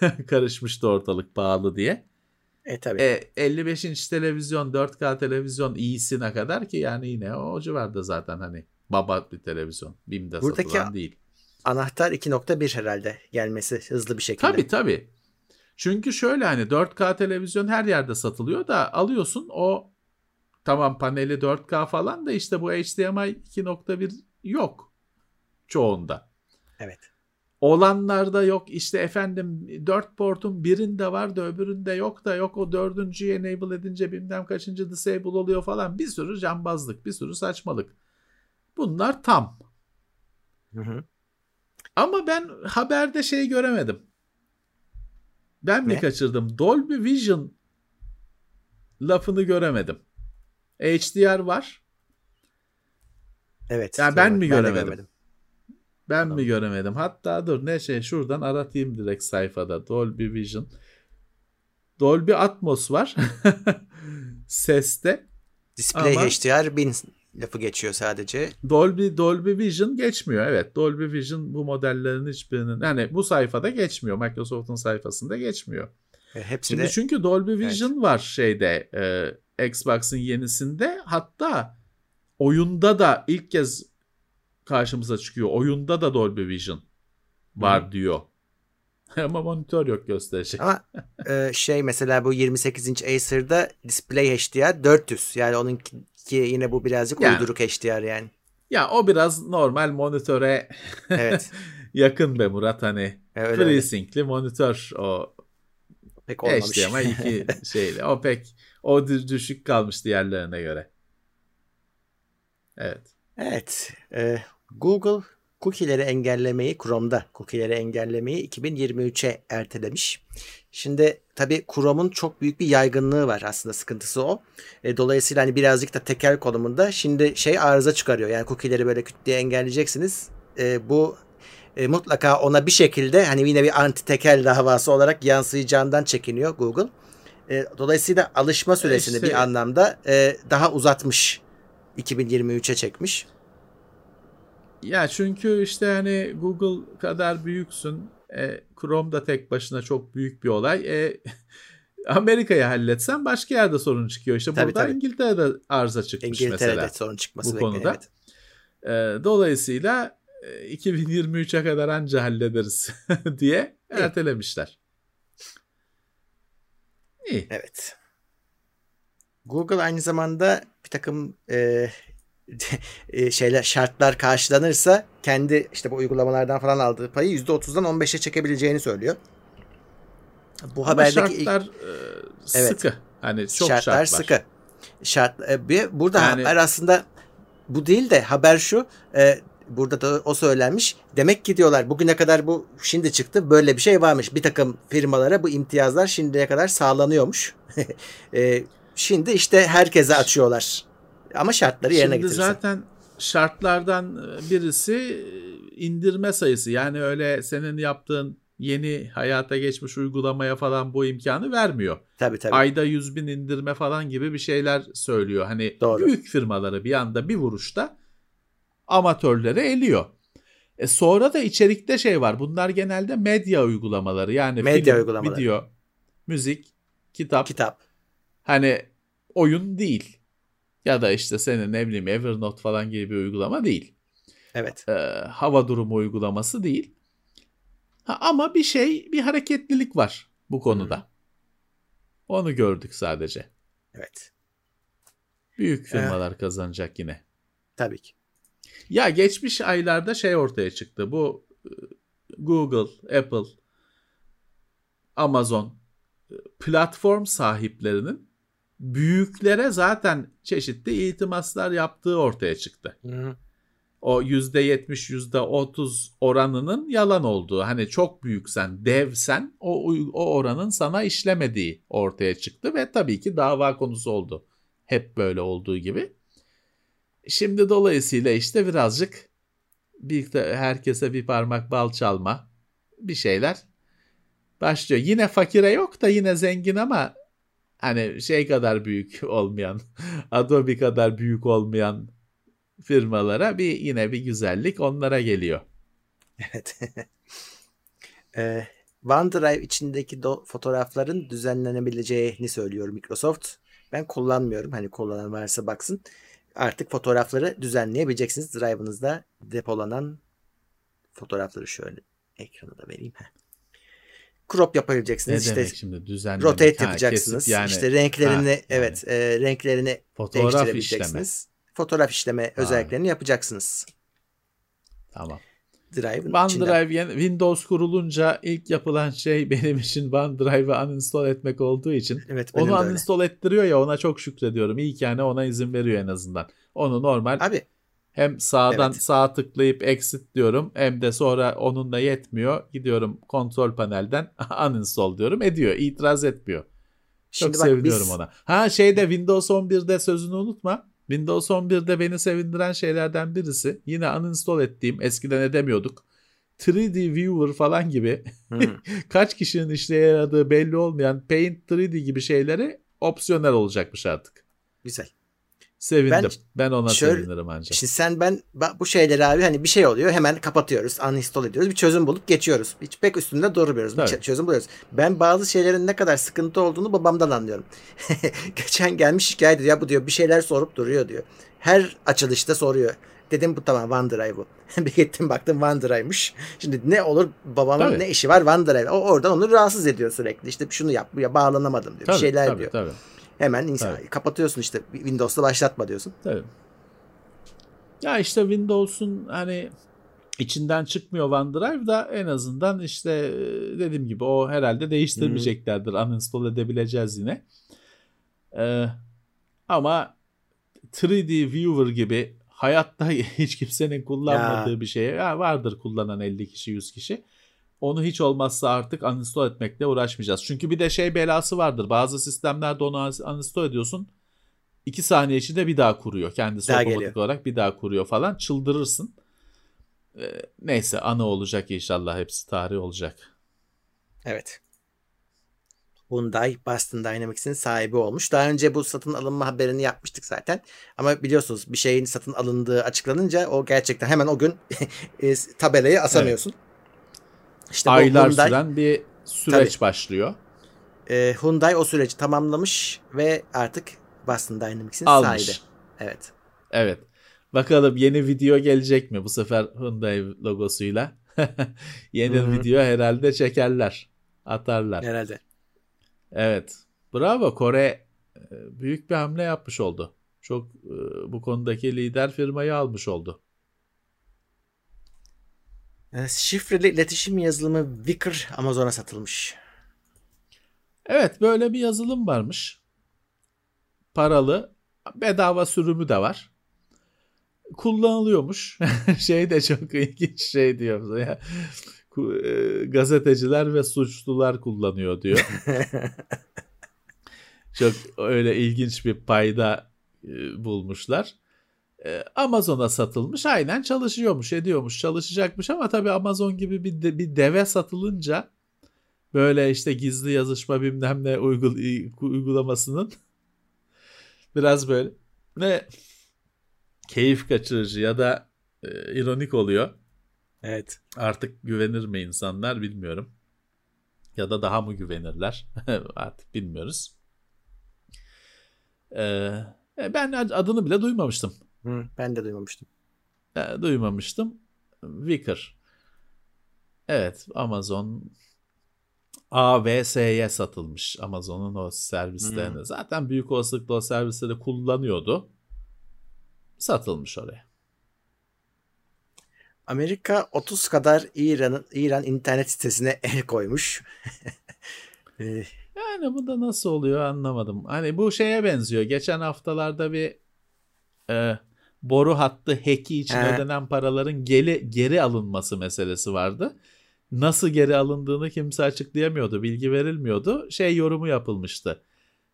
karışmıştı ortalık pahalı diye. E tabii. E, 55 inç televizyon 4K televizyon iyisine kadar ki yani yine o civarda zaten hani baba bir televizyon BİM'de Buradaki- satılan değil. anahtar 2.1 herhalde gelmesi hızlı bir şekilde. Tabii tabii. Çünkü şöyle hani 4K televizyon her yerde satılıyor da alıyorsun o tamam paneli 4K falan da işte bu HDMI 2.1 yok çoğunda. Evet. Olanlarda yok işte efendim 4 portun birinde var da öbüründe yok da yok o dördüncüyü enable edince bilmem kaçıncı disable oluyor falan bir sürü cambazlık bir sürü saçmalık. Bunlar tam. Hı hı. Ama ben haberde şey göremedim. Ben mi Ne? kaçırdım? Dolby Vision lafını göremedim. HDR var. Evet. Ya ben mi de göremedim? Ben mi göremedim? Hatta dur ne şey şuradan aratayım direkt sayfada. Dolby Vision. Dolby Atmos var. Seste. Display Ama- HDR 1000 lafı geçiyor sadece. Dolby Dolby Vision geçmiyor. Evet, Dolby Vision bu modellerin hiçbirinin yani bu sayfada geçmiyor. Microsoft'un sayfasında geçmiyor. E, Hepsi Şimdi de çünkü Dolby Vision var şeyde e, Xbox'ın yenisinde. Hatta oyunda da ilk kez karşımıza çıkıyor. Oyunda da Dolby Vision var diyor. Ama monitör yok gösterecek. ama e, şey mesela bu 28 inç Acer'da Display HDR 400. Yani onunki yine bu birazcık Yani. uyduruk HDR yani. Ya o biraz normal monitöre Evet. yakın be Murat hani. E, öyle. FreeSync'li monitör o Pek olmamış. HDMI iki şeyle. O pek o dü- düşük kalmış diğerlerine göre. Evet. Evet. e, Google cookie'leri engellemeyi Chrome'da cookie'leri engellemeyi 2023'e ertelemiş. Şimdi tabii Chrome'un çok büyük bir yaygınlığı var aslında sıkıntısı o. E, dolayısıyla hani birazcık da tekel konumunda şimdi şey arıza çıkarıyor. Yani cookie'leri böyle küt diye engelleyeceksiniz. E, bu e, mutlaka ona bir şekilde hani yine bir anti tekel davası olarak yansıyacağından çekiniyor Google. E, dolayısıyla alışma süresini işte- bir anlamda e, daha uzatmış. 2023'e çekmiş. Ya çünkü işte hani Google kadar büyüksün. E, Chrome da tek başına çok büyük bir olay. E, Amerika'yı halletsen başka yerde sorun çıkıyor. İşte Tabii, burada tabii. İngiltere'de arıza çıkmış İngiltere'de mesela. sorun çıkması bu konuda. Evet. E, dolayısıyla e, 2023'e kadar anca hallederiz diye ertelemişler. İyi. Evet. Google aynı zamanda bir takım e, e, şeyler şartlar karşılanırsa kendi işte bu uygulamalardan falan aldığı payı %30'dan 15'e çekebileceğini söylüyor. Bu Ama haberdeki ilk şartlar e, Evet. sıkı. Hani çok şartlar şart sıkı. Şart e, bir burada Yani- haber aslında bu değil de haber şu. e, burada da o söylenmiş. Demek ki diyorlar bugüne kadar bu şimdi çıktı. Böyle bir şey varmış. Bir takım firmalara bu imtiyazlar şimdiye kadar sağlanıyormuş. E, şimdi işte herkese açıyorlar. Ama şartları yerine Şimdi getirirsen. zaten şartlardan birisi indirme sayısı. Yani öyle senin yaptığın yeni hayata geçmiş uygulamaya falan bu imkanı vermiyor. Tabii tabii. Ayda 100 bin indirme falan gibi bir şeyler söylüyor. Hani Doğru. büyük firmaları bir anda bir vuruşta amatörleri eliyor. E sonra da içerikte şey var. Bunlar genelde medya uygulamaları. Yani Medya film, uygulamaları. video, müzik, kitap. Kitap. Hani oyun değil. Ya da işte senin ne bileyim Evernote falan gibi bir uygulama değil. Evet. Ee, hava durumu uygulaması değil. Ha, ama bir şey, bir hareketlilik var bu konuda. Onu gördük sadece. Evet. Büyük firmalar kazanacak yine. Tabii ki. Ya geçmiş aylarda şey ortaya çıktı. Bu e, Google, Apple, Amazon e, platform sahiplerinin büyüklere zaten çeşitli iltimaslar yaptığı ortaya çıktı. Hı. O %70, %30 oranının yalan olduğu. Hani çok büyüksen, devsen o, o oranın sana işlemediği ortaya çıktı ve tabii ki dava konusu oldu. Hep böyle olduğu gibi. Şimdi dolayısıyla işte birazcık bir herkese bir parmak bal çalma bir şeyler başlıyor. Yine fakire yok da yine zengin ama hani şey kadar büyük olmayan, Adobe kadar büyük olmayan firmalara bir yine bir güzellik onlara geliyor. Evet. Ee, OneDrive içindeki do- fotoğrafların düzenlenebileceğini söylüyor Microsoft. Ben kullanmıyorum. Hani kullanan varsa baksın. Artık fotoğrafları düzenleyebileceksiniz. Drive'ınızda depolanan fotoğrafları şöyle ekrana da vereyim. Heh. Crop Ne yapabileceksiniz. demek işte şimdi düzenlemek? rotate Ha, yapacaksınız. yani- işte renklerini Ha, yani evet e, renklerini Fotoğraf işleme. Fotoğraf işleme özelliklerini yapacaksınız. Tamam. Drive'ın içinden. OneDrive yeni- Windows kurulunca ilk yapılan şey benim için OneDrive'ı uninstall etmek olduğu için Evet onu de öyle. uninstall ettiriyor ya ona çok şükrediyorum. İyi ki yani ona izin veriyor en azından. Onu normal Abi hem sağdan Evet. sağ tıklayıp exit diyorum hem de sonra onunla yetmiyor. Gidiyorum kontrol panelden uninstall diyorum ediyor. İtiraz etmiyor. Çok şimdi bak seviniyorum biz ona. Ha şeyde Windows 11'de sözünü unutma. Windows 11'de beni sevindiren şeylerden birisi yine uninstall ettiğim eskiden edemiyorduk. 3D Viewer falan gibi Hı. kaç kişinin işe yaradığı belli olmayan Paint 3D gibi şeyleri opsiyonel olacakmış artık. güzel. Sevindim. Ben, Ben ona şöyle- sevinirim ancak. Şimdi sen ben bu şeyleri abi hani bir şey oluyor hemen kapatıyoruz, uninstall ediyoruz. Bir çözüm bulup geçiyoruz. Hiç pek üstünde durmuyoruz. Bir çözüm buluyoruz. Ben bazı şeylerin ne kadar sıkıntı olduğunu babamdan anlıyorum. Geçen gelmiş şikayet ediyor. Ya bu diyor bir şeyler sorup duruyor diyor. Her açılışta soruyor. Dedim bu tamam OneDrive bu. bir gittim baktım OneDrive'mış. Şimdi ne olur babamın Tabii. ne işi var OneDrive. O oradan onu rahatsız ediyor sürekli. İşte şunu yap, bu ya bağlanamadım diyor. Tabii, bir şeyler tabii, diyor. Tabii, Hemen insan, Tabii. kapatıyorsun işte Windows'ta başlatma diyorsun. tabii. Ya işte Windows'un hani içinden çıkmıyor OneDrive da en azından işte e, dediğim gibi o herhalde değiştirmeyeceklerdir. Uninstall edebileceğiz yine. Ee, ama 3D Viewer gibi hayatta hiç kimsenin kullanmadığı Ya. bir şey ya vardır kullanan 50 kişi 100 kişi. Onu hiç olmazsa artık uninstall etmekle uğraşmayacağız. Çünkü bir de şey belası vardır. Bazı sistemlerde onu uninstall ediyorsun. 2 saniye içinde bir daha kuruyor. Kendisi Daha otomatik geliyor. olarak bir daha kuruyor falan. Çıldırırsın. Ee, neyse anı olacak inşallah. Hepsi tarih olacak. Evet. Hyundai Boston Dynamics'in sahibi olmuş. Daha önce bu satın alınma haberini yapmıştık zaten. Ama biliyorsunuz bir şeyin satın alındığı açıklanınca o gerçekten hemen o gün e, tabelayı asamıyorsun. İşte Aylar Hyundai, süren bir süreç başlıyor. e, Hyundai o süreci tamamlamış ve artık Boston Dynamics'in sahibi. Evet. Evet. Bakalım yeni video gelecek mi bu sefer Hyundai logosuyla? yeni Hı hı. video herhalde çekerler. Atarlar. Herhalde. Evet. Bravo Kore e, büyük bir hamle yapmış oldu. Çok e, bu konudaki lider firmayı almış oldu. E, Şifreli iletişim yazılımı Wicker Amazon'a satılmış. Evet böyle bir yazılım varmış. Paralı. Bedava sürümü de var. Kullanılıyormuş. şey de çok ilginç şey diyor. Ya, e, gazeteciler ve suçlular kullanıyor diyor. Çok öyle ilginç bir payda e, bulmuşlar. E, Amazon'a satılmış. Aynen çalışıyormuş, ediyormuş, çalışacakmış ama tabii Amazon gibi bir, de- bir deve satılınca böyle işte gizli yazışma bilmem ne uygul uygulamasının biraz böyle ne keyif kaçırıcı ya da e, ironik oluyor. Evet. Artık güvenir mi insanlar bilmiyorum. Ya da daha mı güvenirler? Artık bilmiyoruz. Ee, ben ad- adını bile duymamıştım. Hı, ben de duymamıştım. Ee, duymamıştım. Wicker. Evet Amazon AVS'ye satılmış. Amazon'un o servislerine. Zaten büyük olasılıkla o servisleri kullanıyordu. Satılmış oraya. Amerika 30 kadar İran'ın İran internet sitesine el koymuş. Ee, Yani bu da nasıl oluyor anlamadım. Hani bu şeye benziyor. Geçen haftalarda bir e, boru hattı hack'i için He. ödenen paraların geri, geri alınması meselesi vardı. Nasıl geri alındığını kimse açıklayamıyordu. Bilgi verilmiyordu. Şey yorumu yapılmıştı.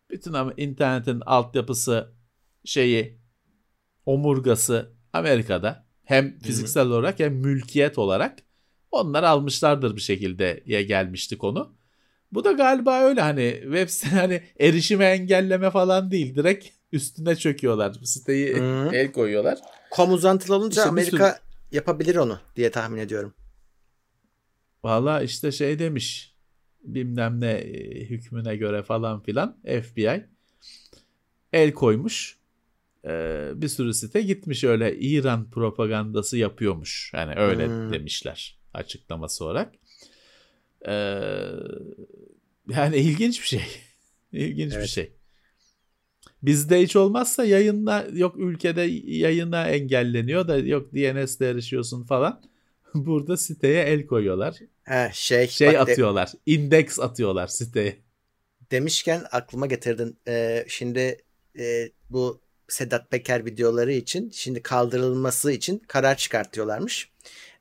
Bütün ama internetin altyapısı şeyi omurgası Amerika'da. Hem fiziksel olarak hem mülkiyet olarak onlar almışlardır bir şekilde ya gelmişti konu. Bu da galiba öyle hani web site hani erişime engelleme falan değil. Direkt üstüne çöküyorlar. Siteyi Hı. el koyuyorlar. kom uzantılı olunca İşte bir Amerika yapabilir onu diye tahmin ediyorum. Valla işte şey demiş bilmem ne e, hükmüne göre falan filan FBI el koymuş. e, bir sürü site gitmiş öyle İran propagandası yapıyormuş. Yani öyle Hmm. demişler açıklaması olarak. E, yani ilginç bir şey. İlginç bir Evet. şey. Bizde hiç olmazsa yayınla yok ülkede yayına engelleniyor da yok DNS'le erişiyorsun falan. Burada siteye el koyuyorlar. Ha, şey, Şey bak de- atıyorlar. indeks atıyorlar siteye. demişken aklıma getirdin. Ee, şimdi e, bu Sedat Peker videoları için şimdi kaldırılması için karar çıkartıyorlarmış.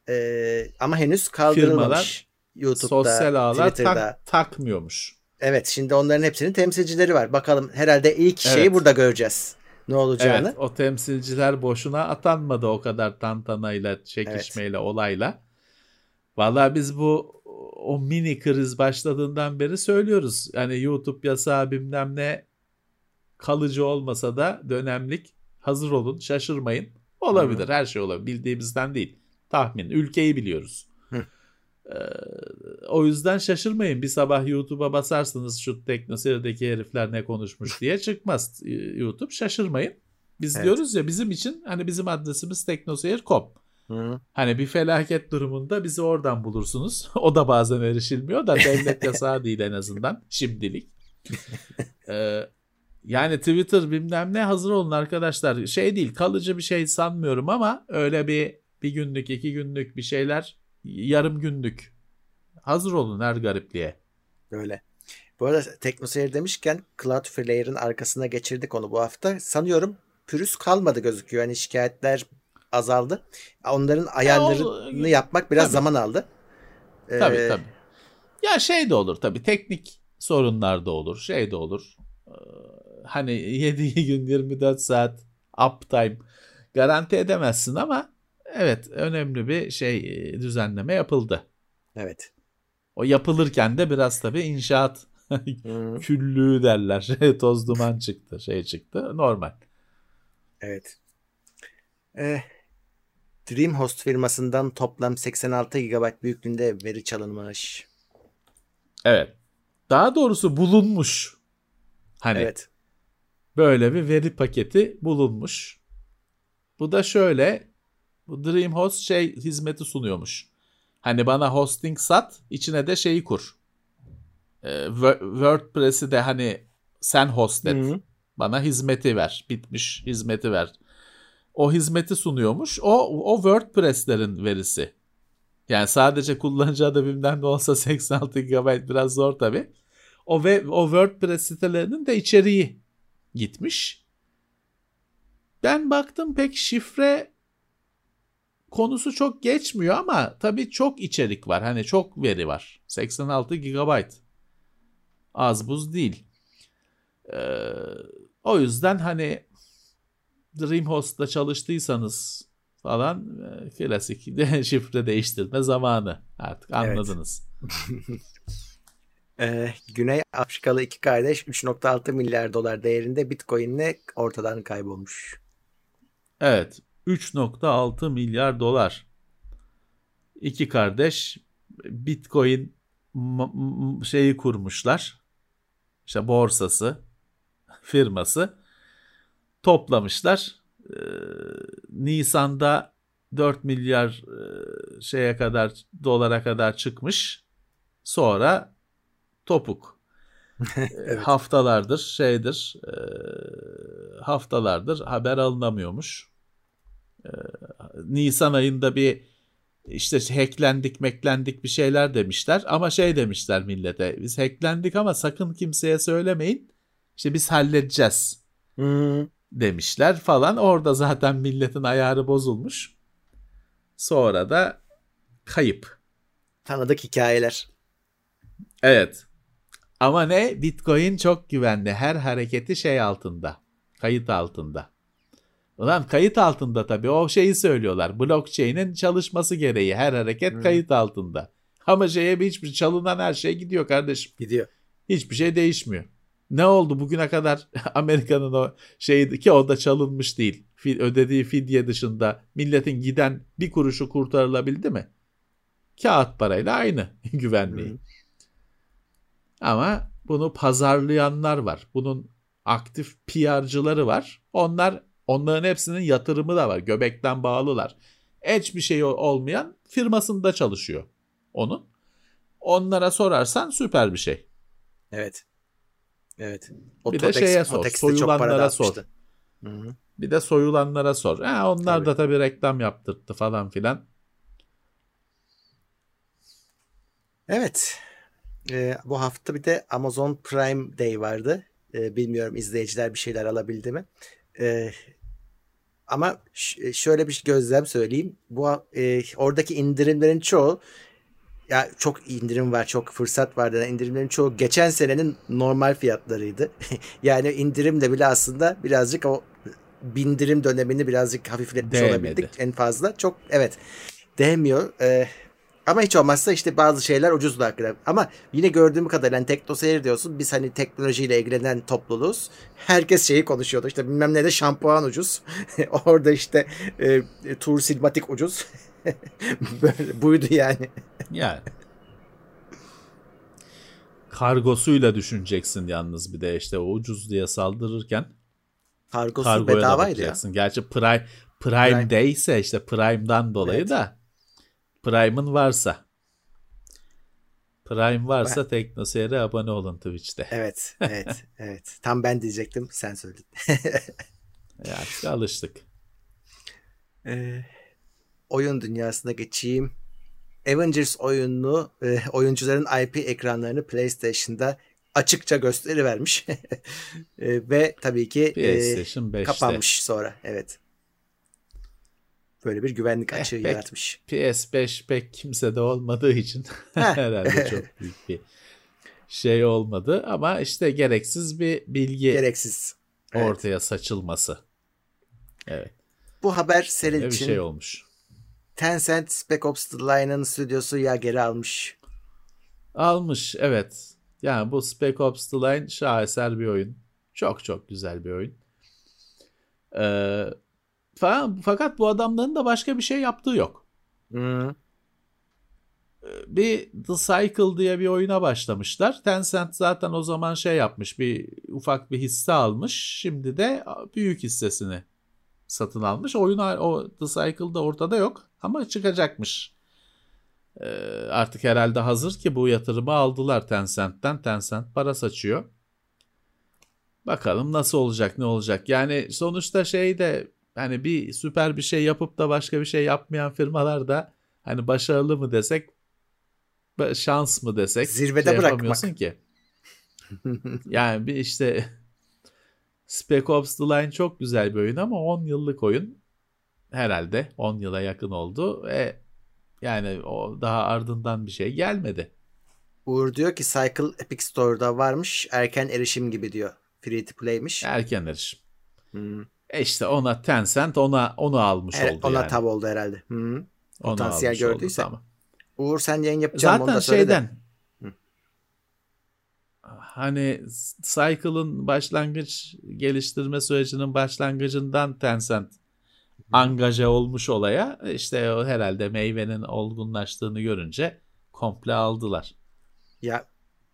Ee, ama henüz kaldırılmamış. YouTube'da, Sosyal ağlar Twitter'da. tak, takmıyormuş. Evet şimdi onların hepsinin temsilcileri var. Bakalım herhalde ilk şeyi Evet. burada göreceğiz. Ne olacağını. Evet o temsilciler boşuna atanmadı o kadar tantanayla, çekişmeyle, olayla. Vallahi biz bu o mini kriz başladığından beri söylüyoruz. Yani YouTube yasağı bilmem ne kalıcı olmasa da dönemlik hazır olun şaşırmayın. Olabilir her şey olabilir bildiğimizden değil. Tahmin ülkeyi biliyoruz. Ee, o yüzden şaşırmayın. Bir sabah YouTube'a basarsınız şu teknoseyredeki herifler ne konuşmuş diye çıkmaz e, YouTube. Şaşırmayın. Biz Evet. diyoruz ya bizim için hani bizim adresimiz teknoseyir.com. Hı. Hani bir felaket durumunda bizi oradan bulursunuz. O da bazen erişilmiyor da devlet yasağı değil en azından şimdilik. Ee, yani Twitter bilmem ne hazır olun arkadaşlar. Şey değil kalıcı bir şey sanmıyorum ama öyle bir bir günlük iki günlük bir şeyler yarım günlük. Hazır olun her garipliğe. Öyle. Bu arada TeknoSeyir demişken Cloudflare'ın arkasına geçirdik onu bu hafta. Sanıyorum pürüz kalmadı gözüküyor. Yani şikayetler azaldı. Onların ayarlarını yapmak biraz tabii. zaman aldı. Ee, Tabii tabii. Ya şey de olur tabii teknik sorunlar da olur. Şey de olur. Ee, Hani 7 gün 24 saat uptime garanti edemezsin ama evet önemli bir şey e, düzenleme yapıldı. Evet. O yapılırken de biraz tabii inşaat küllüğü derler. Toz duman çıktı, şey çıktı. Normal. evet. Ee, DreamHost firmasından toplam 86 GB büyüklüğünde veri çalınmış. Evet. Daha doğrusu bulunmuş. Hani Evet. böyle bir veri paketi bulunmuş. Bu da şöyle bu DreamHost şey hizmeti sunuyormuş. Hani bana hosting sat, içine de şeyi kur. Ee, Wo- WordPress'i de hani sen host et. Hı. Bana hizmeti ver. Bitmiş hizmeti ver. O hizmeti sunuyormuş. O, o WordPress'lerin verisi. Yani sadece kullanıcı adı bilmem ne olsa 86 GB biraz zor tabii. O ve o WordPress sitelerinin de içeriği gitmiş. Ben baktım pek şifre konusu çok geçmiyor ama tabii çok içerik var. Hani çok veri var. 86 GB. Az buz değil. Ee, o yüzden hani DreamHost'ta çalıştıysanız falan e, klasik de şifre değiştirme zamanı. Artık Evet. anladınız. Ee, Güney Afrikalı iki kardeş 3.6 milyar dolar değerinde Bitcoin'le ortadan kaybolmuş. Evet. 3.6 milyar dolar. İki kardeş Bitcoin şeyi kurmuşlar. İşte borsası, firması toplamışlar. Ee, Nisan'da 4 milyar e, şeye kadar dolara kadar çıkmış. Sonra topuk. Evet. Haftalardır şeydir e, haftalardır haber alınamıyormuş. Nisan ayında bir işte hacklendik meklendik bir şeyler demişler ama şey demişler millete biz hacklendik ama sakın kimseye söylemeyin işte biz halledeceğiz Hı. demişler falan orada zaten milletin ayarı bozulmuş sonra da kayıp Tanıdık hikayeler. Evet. Ama ne? Bitcoin çok güvenli. Her hareketi şey altında. Kayıt altında. Ulan kayıt altında tabii o şeyi söylüyorlar. Blockchain'in çalışması gereği her hareket Hı. kayıt altında. Ama şeye bir hiçbir çalınan her şey gidiyor kardeşim. Gidiyor. Hiçbir şey değişmiyor. Ne oldu bugüne kadar Amerika'nın o şeydi ki o da çalınmış değil. Ödediği fidye dışında milletin giden bir kuruşu kurtarılabildi mi? Kağıt parayla aynı güvenliği. Hı. Ama bunu pazarlayanlar var. Bunun aktif PR'cıları var. Onlar Onların hepsinin yatırımı da var. Göbekten bağlılar. Hiçbir bir şey olmayan firmasında çalışıyor onun. Onlara sorarsan süper bir şey. Evet. Evet. bir de şeye sor. Soyulanlara sor. Hı-hı. Bir de soyulanlara sor. Ha, onlar tabii. da tabii reklam yaptırttı falan filan. Evet. Ee, bu hafta bir de Amazon Prime Day vardı. Ee, bilmiyorum izleyiciler bir şeyler alabildi mi? Ee, ama ş- şöyle bir gözlem söyleyeyim. Bu e, oradaki indirimlerin çoğu ya çok indirim var, çok fırsat var denen indirimlerin çoğu geçen senenin normal fiyatlarıydı. yani indirimle bile aslında birazcık o bindirim dönemini birazcık hafifletmiş Değmedi. olabildik en fazla. Çok evet değmiyor. Ee, ama hiç olmazsa işte bazı şeyler ucuzdu hakikaten. Ama yine gördüğüm kadarıyla yani Tekno Seyir diyorsun. Biz hani teknolojiyle ilgilenen topluluğuz. Herkes şeyi konuşuyordu. İşte bilmem ne de şampuan ucuz. Orada işte e, Tur Silmatik ucuz. Böyle, buydu yani. Yani. Kargosuyla düşüneceksin yalnız bir de işte o ucuz diye saldırırken. Kargosu bedavaydı ya. Gerçi Prime, Prime, Prime Day ise işte Prime'dan dolayı evet. da Prime'ın varsa. Prime varsa ben... TeknoSeyir'e abone olun Twitch'te. Evet, evet, evet. Tam ben diyecektim, sen söyledin. ya artık alıştık. Ee, oyun dünyasına geçeyim. Avengers oyununu, e, oyuncuların IP ekranlarını PlayStation'da açıkça gösteri vermiş. e, ve tabii ki e, kapanmış sonra. Evet. Böyle bir güvenlik açığı eh, yaratmış. PS5 pek kimsede olmadığı için herhalde çok büyük bir şey olmadı ama işte gereksiz bir bilgi gereksiz ortaya evet. saçılması. Evet. Bu haber senin için bir şey olmuş. Tencent Spec Ops The Line'ın stüdyosu ya geri almış. Almış evet. Yani bu Spec Ops The Line şaheser bir oyun. Çok çok güzel bir oyun. Ee, fakat bu adamların da başka bir şey yaptığı yok. Hmm. Bir The Cycle diye bir oyuna başlamışlar. Tencent zaten o zaman şey yapmış bir ufak bir hisse almış. Şimdi de büyük hissesini satın almış. Oyun o The Cycle'da ortada yok ama çıkacakmış. Ee, artık herhalde hazır ki bu yatırımı aldılar Tencent'ten. Tencent para saçıyor. Bakalım nasıl olacak ne olacak. Yani sonuçta şey de hani bir süper bir şey yapıp da başka bir şey yapmayan firmalar da hani başarılı mı desek şans mı desek zirvede şey bırakmak ki. yani bir işte Spec Ops The Line çok güzel bir oyun ama 10 yıllık oyun herhalde 10 yıla yakın oldu ve yani o daha ardından bir şey gelmedi. Uğur diyor ki Cycle Epic Store'da varmış erken erişim gibi diyor. Free to play'miş. Erken erişim. Hmm. E işte ona Tencent ona onu almış evet, oldu ona yani. tab oldu herhalde. Hı. Potansiyel gördüyse. Oldu, tamam. Uğur sen yayın yapacağım Zaten şeyden hani Cycle'ın başlangıç geliştirme sürecinin başlangıcından Tencent angaje olmuş olaya işte o herhalde meyvenin olgunlaştığını görünce komple aldılar. Ya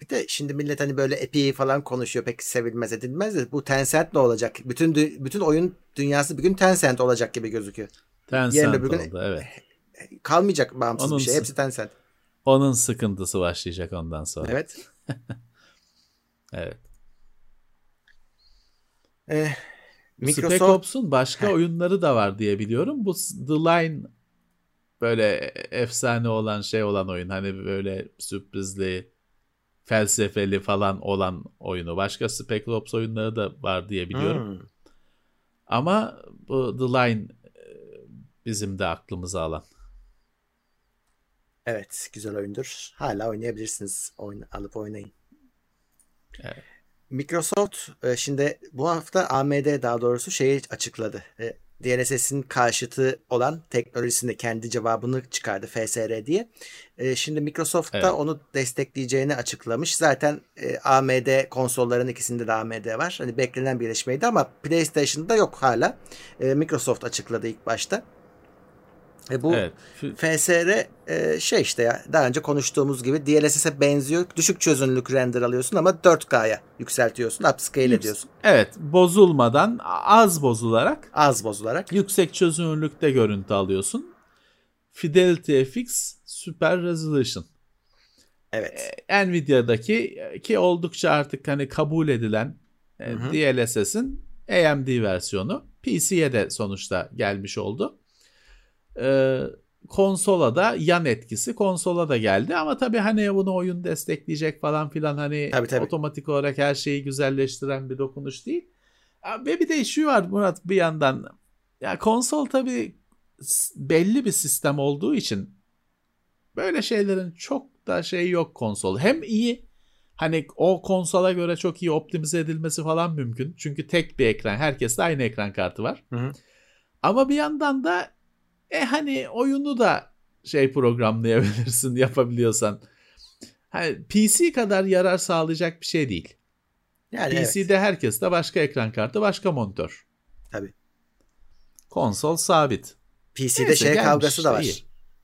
bir de şimdi millet hani böyle Epic'i falan konuşuyor pek sevilmez edilmez de bu Tencent ne olacak? Bütün bütün oyun dünyası bir gün Tencent olacak gibi gözüküyor. Tencent Yerine bir gün oldu evet. Kalmayacak bağımsız onun, bir şey. Hepsi Tencent. Onun sıkıntısı başlayacak ondan sonra. Evet. evet. Eh, Microsoft... Spec Ops'un başka oyunları da var diye biliyorum. Bu The Line böyle efsane olan şey olan oyun. Hani böyle sürprizli felsefeli falan olan oyunu. Başka Spec Ops oyunları da var diye biliyorum. Hmm. Ama bu The Line e, bizim de aklımıza alan. Evet güzel oyundur. Hala oynayabilirsiniz. Oyun, alıp oynayın. Evet. Microsoft e, şimdi bu hafta AMD daha doğrusu şeyi açıkladı. DLSS'in karşıtı olan teknolojisinde kendi cevabını çıkardı FSR diye. E, şimdi Microsoft da evet. onu destekleyeceğini açıklamış. Zaten e, AMD konsolların ikisinde de AMD var. Hani beklenen birleşmeydi ama PlayStation'da yok hala. E, Microsoft açıkladı ilk başta. E bu Evet. FSR e, şey işte ya daha önce konuştuğumuz gibi DLSS'e benziyor. Düşük çözünürlük render alıyorsun ama 4K'ya yükseltiyorsun. Upscale ediyorsun. Evet, bozulmadan az bozularak Az bozularak. yüksek çözünürlükte görüntü alıyorsun. Fidelity FX Super Resolution. Evet. Nvidia'daki ki oldukça artık hani kabul edilen e. DLSS'in AMD versiyonu PC'ye de sonuçta gelmiş oldu. Ee, konsola da yan etkisi konsola da geldi ama tabii hani bunu oyun destekleyecek falan filan hani Tabii, tabii. otomatik olarak her şeyi güzelleştiren bir dokunuş değil. Ve bir de şu var Murat bir yandan ya konsol tabii belli bir sistem olduğu için böyle şeylerin çok da şey yok konsol. Hem iyi hani o konsola göre çok iyi optimize edilmesi falan mümkün. Çünkü tek bir ekran. Herkeste aynı ekran kartı var. Hı hı. Ama bir yandan da e hani oyunu da şey programlayabilirsin yapabiliyorsan. Hani PC kadar yarar sağlayacak bir şey değil. Yani evet. PC'de herkeste başka ekran kartı, başka monitör. Tabii. Konsol sabit. PC'de Neyse, şey gelmiş, kavgası da var. iyi.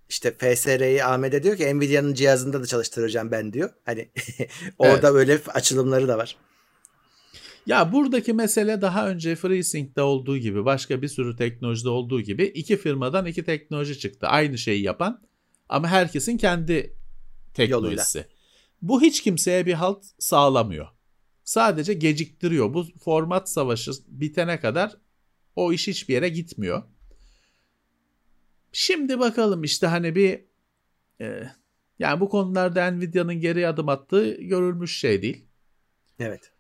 İşte FSR'yi AMD diyor ki Nvidia'nın cihazında da çalıştıracağım ben diyor. Hani orada böyle açılımları da var. Ya buradaki mesele daha önce FreeSync'te olduğu gibi başka bir sürü teknolojide olduğu gibi iki firmadan iki teknoloji çıktı. Aynı şeyi yapan ama herkesin kendi teknolojisi. Bu hiç kimseye bir halt sağlamıyor. Sadece geciktiriyor. Bu format savaşı bitene kadar o iş hiçbir yere gitmiyor. Şimdi bakalım işte hani bir e, yani bu konularda Nvidia'nın geri adım attığı görülmüş şey değil. Evet.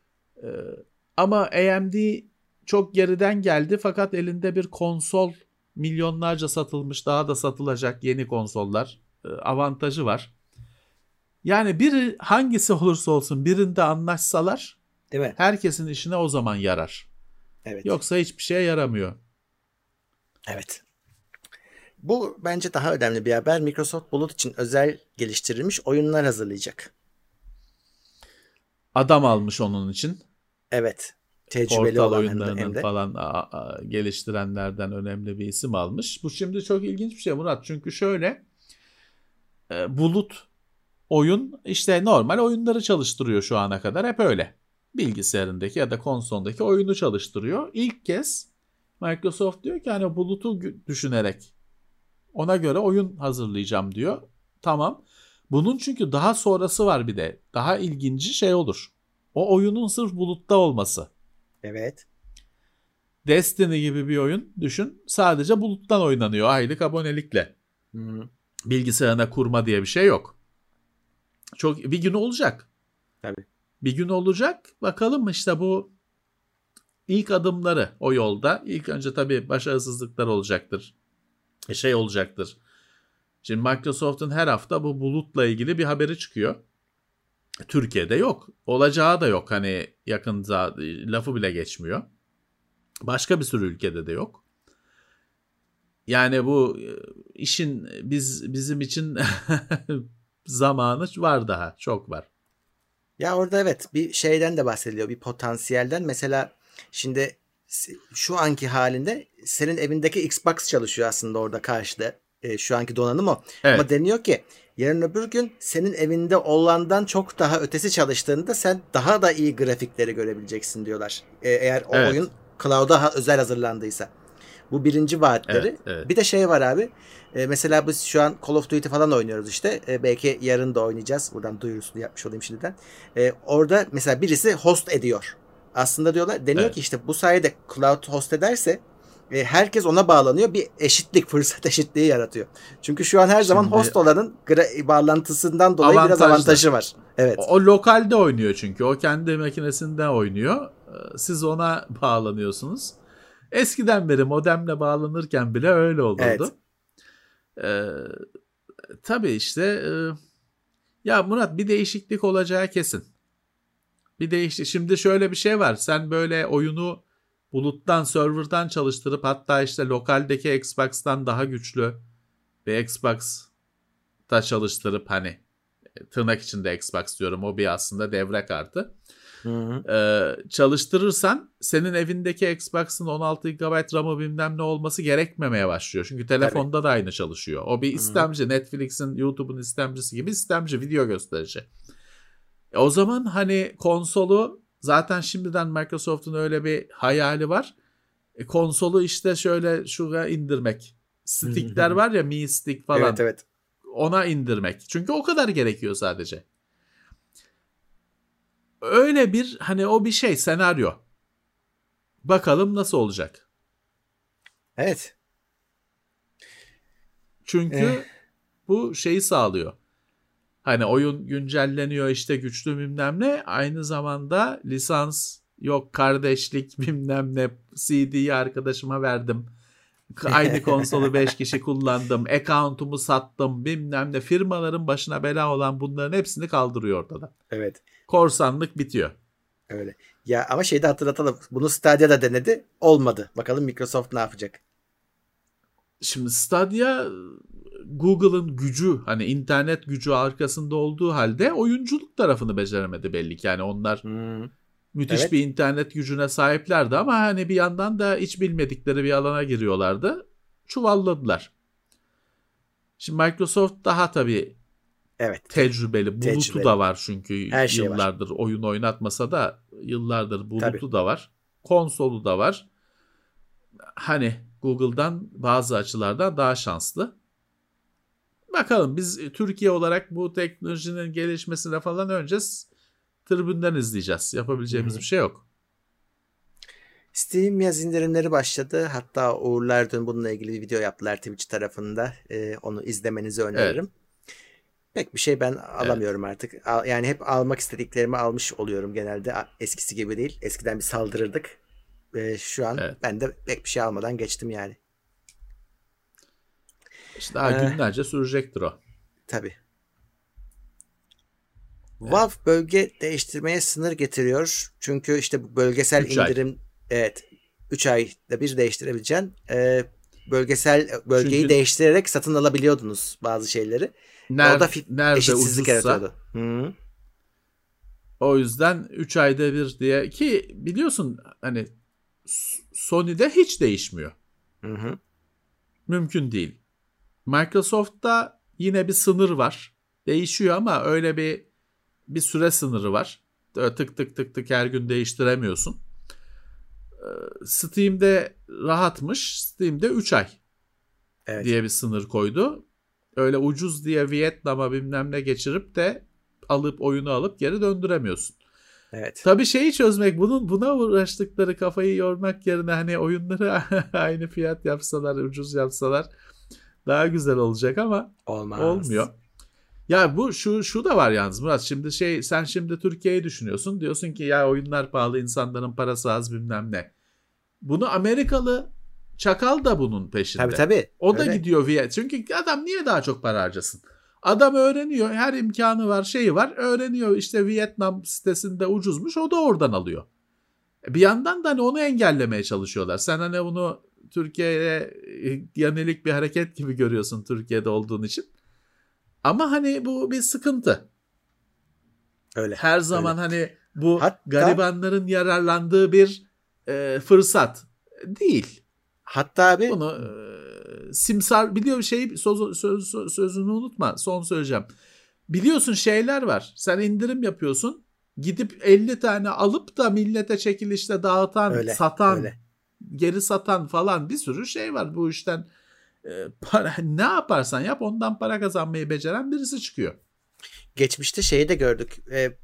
Ee, ama AMD çok geriden geldi fakat elinde bir konsol milyonlarca satılmış daha da satılacak yeni konsollar e, avantajı var. Yani biri hangisi olursa olsun birinde anlaşsalar Değil mi? herkesin işine o zaman yarar. Evet. Yoksa hiçbir şeye yaramıyor. Evet. Bu bence daha önemli bir haber. Microsoft Bulut için özel geliştirilmiş oyunlar hazırlayacak. Adam almış onun için. Evet. Tecrübeli Portal olan oyunlarının hem de. falan a- a- geliştirenlerden önemli bir isim almış. Bu şimdi çok ilginç bir şey Murat. Çünkü şöyle e, bulut oyun işte normal oyunları çalıştırıyor şu ana kadar hep öyle. Bilgisayarındaki ya da konsolundaki oyunu çalıştırıyor. İlk kez Microsoft diyor ki hani bulutu düşünerek ona göre oyun hazırlayacağım diyor. Tamam. Bunun çünkü daha sonrası var bir de. Daha ilginci şey olur. O oyunun sırf bulutta olması. Evet. Destiny gibi bir oyun düşün. Sadece buluttan oynanıyor aylık abonelikle. Hı. Bilgisayarına kurma diye bir şey yok. Çok bir gün olacak. Tabii. Bir gün olacak. Bakalım işte bu ilk adımları o yolda. İlk önce tabii başarısızlıklar olacaktır. E, Şey olacaktır. Şimdi Microsoft'un her hafta bu bulutla ilgili bir haberi çıkıyor. Türkiye'de yok. Olacağı da yok. Hani yakında lafı bile geçmiyor. Başka bir sürü ülkede de yok. Yani bu e, işin biz bizim için zamanı var daha. Çok var. Ya orada evet bir şeyden de bahsediliyor. Bir potansiyelden. Mesela şimdi şu anki halinde senin evindeki Xbox çalışıyor aslında orada karşıda. E, şu anki donanım o. Evet. Ama deniyor ki yarın öbür gün senin evinde olandan çok daha ötesi çalıştığında sen daha da iyi grafikleri görebileceksin diyorlar. E, eğer o Evet. oyun cloud'a özel hazırlandıysa. Bu birinci vaatleri. Evet, evet. Bir de şey var abi. E, mesela biz şu an Call of Duty falan oynuyoruz işte. E, belki yarın da oynayacağız. Buradan duyurusunu yapmış olayım şimdiden. E, orada mesela birisi host ediyor. Aslında diyorlar deniyor Evet. ki işte bu sayede cloud host ederse e, herkes ona bağlanıyor. Bir eşitlik, fırsat eşitliği yaratıyor. Çünkü şu an her zaman Şimdi- host olanın bağlantısından dolayı biraz Avantajlı. avantajı var. Evet. O, o lokalde oynuyor çünkü. O kendi makinesinde oynuyor. Ee, Siz ona bağlanıyorsunuz. Eskiden beri modemle bağlanırken bile öyle olurdu. Ee, tabii işte e, ya Murat bir değişiklik olacağı kesin. Bir değişik. Şimdi şöyle bir şey var. Sen böyle oyunu buluttan, serverdan çalıştırıp hatta işte lokaldeki Xbox'tan daha güçlü bir Xbox'ta çalıştırıp hani tırnak içinde Xbox diyorum o bir aslında devre kartı. e, çalıştırırsan senin evindeki Xbox'ın 16 GB RAM'ı bilmem ne olması gerekmemeye başlıyor. Çünkü telefonda Tabii. da aynı çalışıyor. O bir istemci. Netflix'in, YouTube'un istemcisi gibi istemci video gösterici. E, o zaman hani konsolu zaten şimdiden Microsoft'un öyle bir hayali var. E, konsolu işte şöyle şuraya indirmek. Stickler var ya Mi Stick falan. Evet evet. Ona indirmek. Çünkü o kadar gerekiyor sadece. Öyle bir hani o bir şey senaryo. Bakalım nasıl olacak. Evet. Çünkü eh. bu şeyi sağlıyor. Hani oyun güncelleniyor işte güçlü bilmem ne. Aynı zamanda lisans yok kardeşlik bilmem ne CD'yi arkadaşıma verdim. Aynı konsolu 5 kişi kullandım. Account'umu sattım bilmem ne. Firmaların başına bela olan bunların hepsini kaldırıyor ortada. Evet. Korsanlık bitiyor. Öyle. Ya ama şeyi de hatırlatalım. Bunu Stadia'da denedi. Olmadı. Bakalım Microsoft ne yapacak? Şimdi Stadia Google'ın gücü hani internet gücü arkasında olduğu halde oyunculuk tarafını beceremedi belli ki. Yani onlar hmm. müthiş evet. bir internet gücüne sahiplerdi ama hani bir yandan da hiç bilmedikleri bir alana giriyorlardı. Çuvalladılar. Şimdi Microsoft daha tabii evet. tecrübeli. Bulutu tecrübeli. da var çünkü Her şey yıllardır var. oyun oynatmasa da yıllardır bulutu tabii. da var. Konsolu da var. Hani Google'dan bazı açılardan daha şanslı. Bakalım biz e, Türkiye olarak bu teknolojinin gelişmesine falan önce tribünden izleyeceğiz. Yapabileceğimiz Hı-hı. bir şey yok. Steam yaz indirimleri başladı. Hatta Uğurlar dün bununla ilgili bir video yaptılar Twitch tarafında. Ee, onu izlemenizi öneririm. Evet. Pek bir şey ben alamıyorum evet. artık. Yani hep almak istediklerimi almış oluyorum genelde. Eskisi gibi değil. Eskiden bir saldırırdık. Ee, şu an evet. ben de pek bir şey almadan geçtim yani. İşte daha ee, günlerce sürecektir o. Tabii. Evet. WAV bölge değiştirmeye sınır getiriyor. Çünkü işte bu bölgesel üç indirim ay. evet 3 ayda bir değiştirebileceğin e, bölgesel bölgeyi Çünkü, değiştirerek satın alabiliyordunuz bazı şeyleri. Ner, Orada nerede eşitsizlik ucuzsa, yaratıyordu. Hı. O yüzden 3 ayda bir diye ki biliyorsun hani Sony'de hiç değişmiyor. Hı hı. Mümkün değil. Microsoft'ta yine bir sınır var. Değişiyor ama öyle bir bir süre sınırı var. tık tık tık tık her gün değiştiremiyorsun. Ee, Steam'de rahatmış. Steam'de 3 ay evet. diye bir sınır koydu. Öyle ucuz diye Vietnam'a bilmem ne geçirip de alıp oyunu alıp geri döndüremiyorsun. Evet. Tabii şeyi çözmek bunun buna uğraştıkları kafayı yormak yerine hani oyunları aynı fiyat yapsalar ucuz yapsalar daha güzel olacak ama Olmaz. olmuyor. Ya bu şu şu da var yalnız Murat. Şimdi şey sen şimdi Türkiye'yi düşünüyorsun. Diyorsun ki ya oyunlar pahalı, insanların parası az bilmem ne. Bunu Amerikalı çakal da bunun peşinde. Tabii tabii. O da Öyle. gidiyor Viet. Çünkü adam niye daha çok para harcasın? Adam öğreniyor. Her imkanı var, şeyi var. Öğreniyor işte Vietnam sitesinde ucuzmuş. O da oradan alıyor. E, bir yandan da hani onu engellemeye çalışıyorlar. Sen hani bunu Türkiye'ye e, yönelik bir hareket gibi görüyorsun Türkiye'de olduğun için. Ama hani bu bir sıkıntı. Öyle. Her zaman öyle. hani bu Hatta, garibanların yararlandığı bir e, fırsat değil. Hatta abi bunu e, simsar biliyor şey söz, söz, sözünü unutma son söyleyeceğim. Biliyorsun şeyler var. Sen indirim yapıyorsun. Gidip 50 tane alıp da millete çekilişte dağıtan, öyle, satan öyle geri satan falan bir sürü şey var bu işten. E, para, ne yaparsan yap ondan para kazanmayı beceren birisi çıkıyor. Geçmişte şeyi de gördük. E,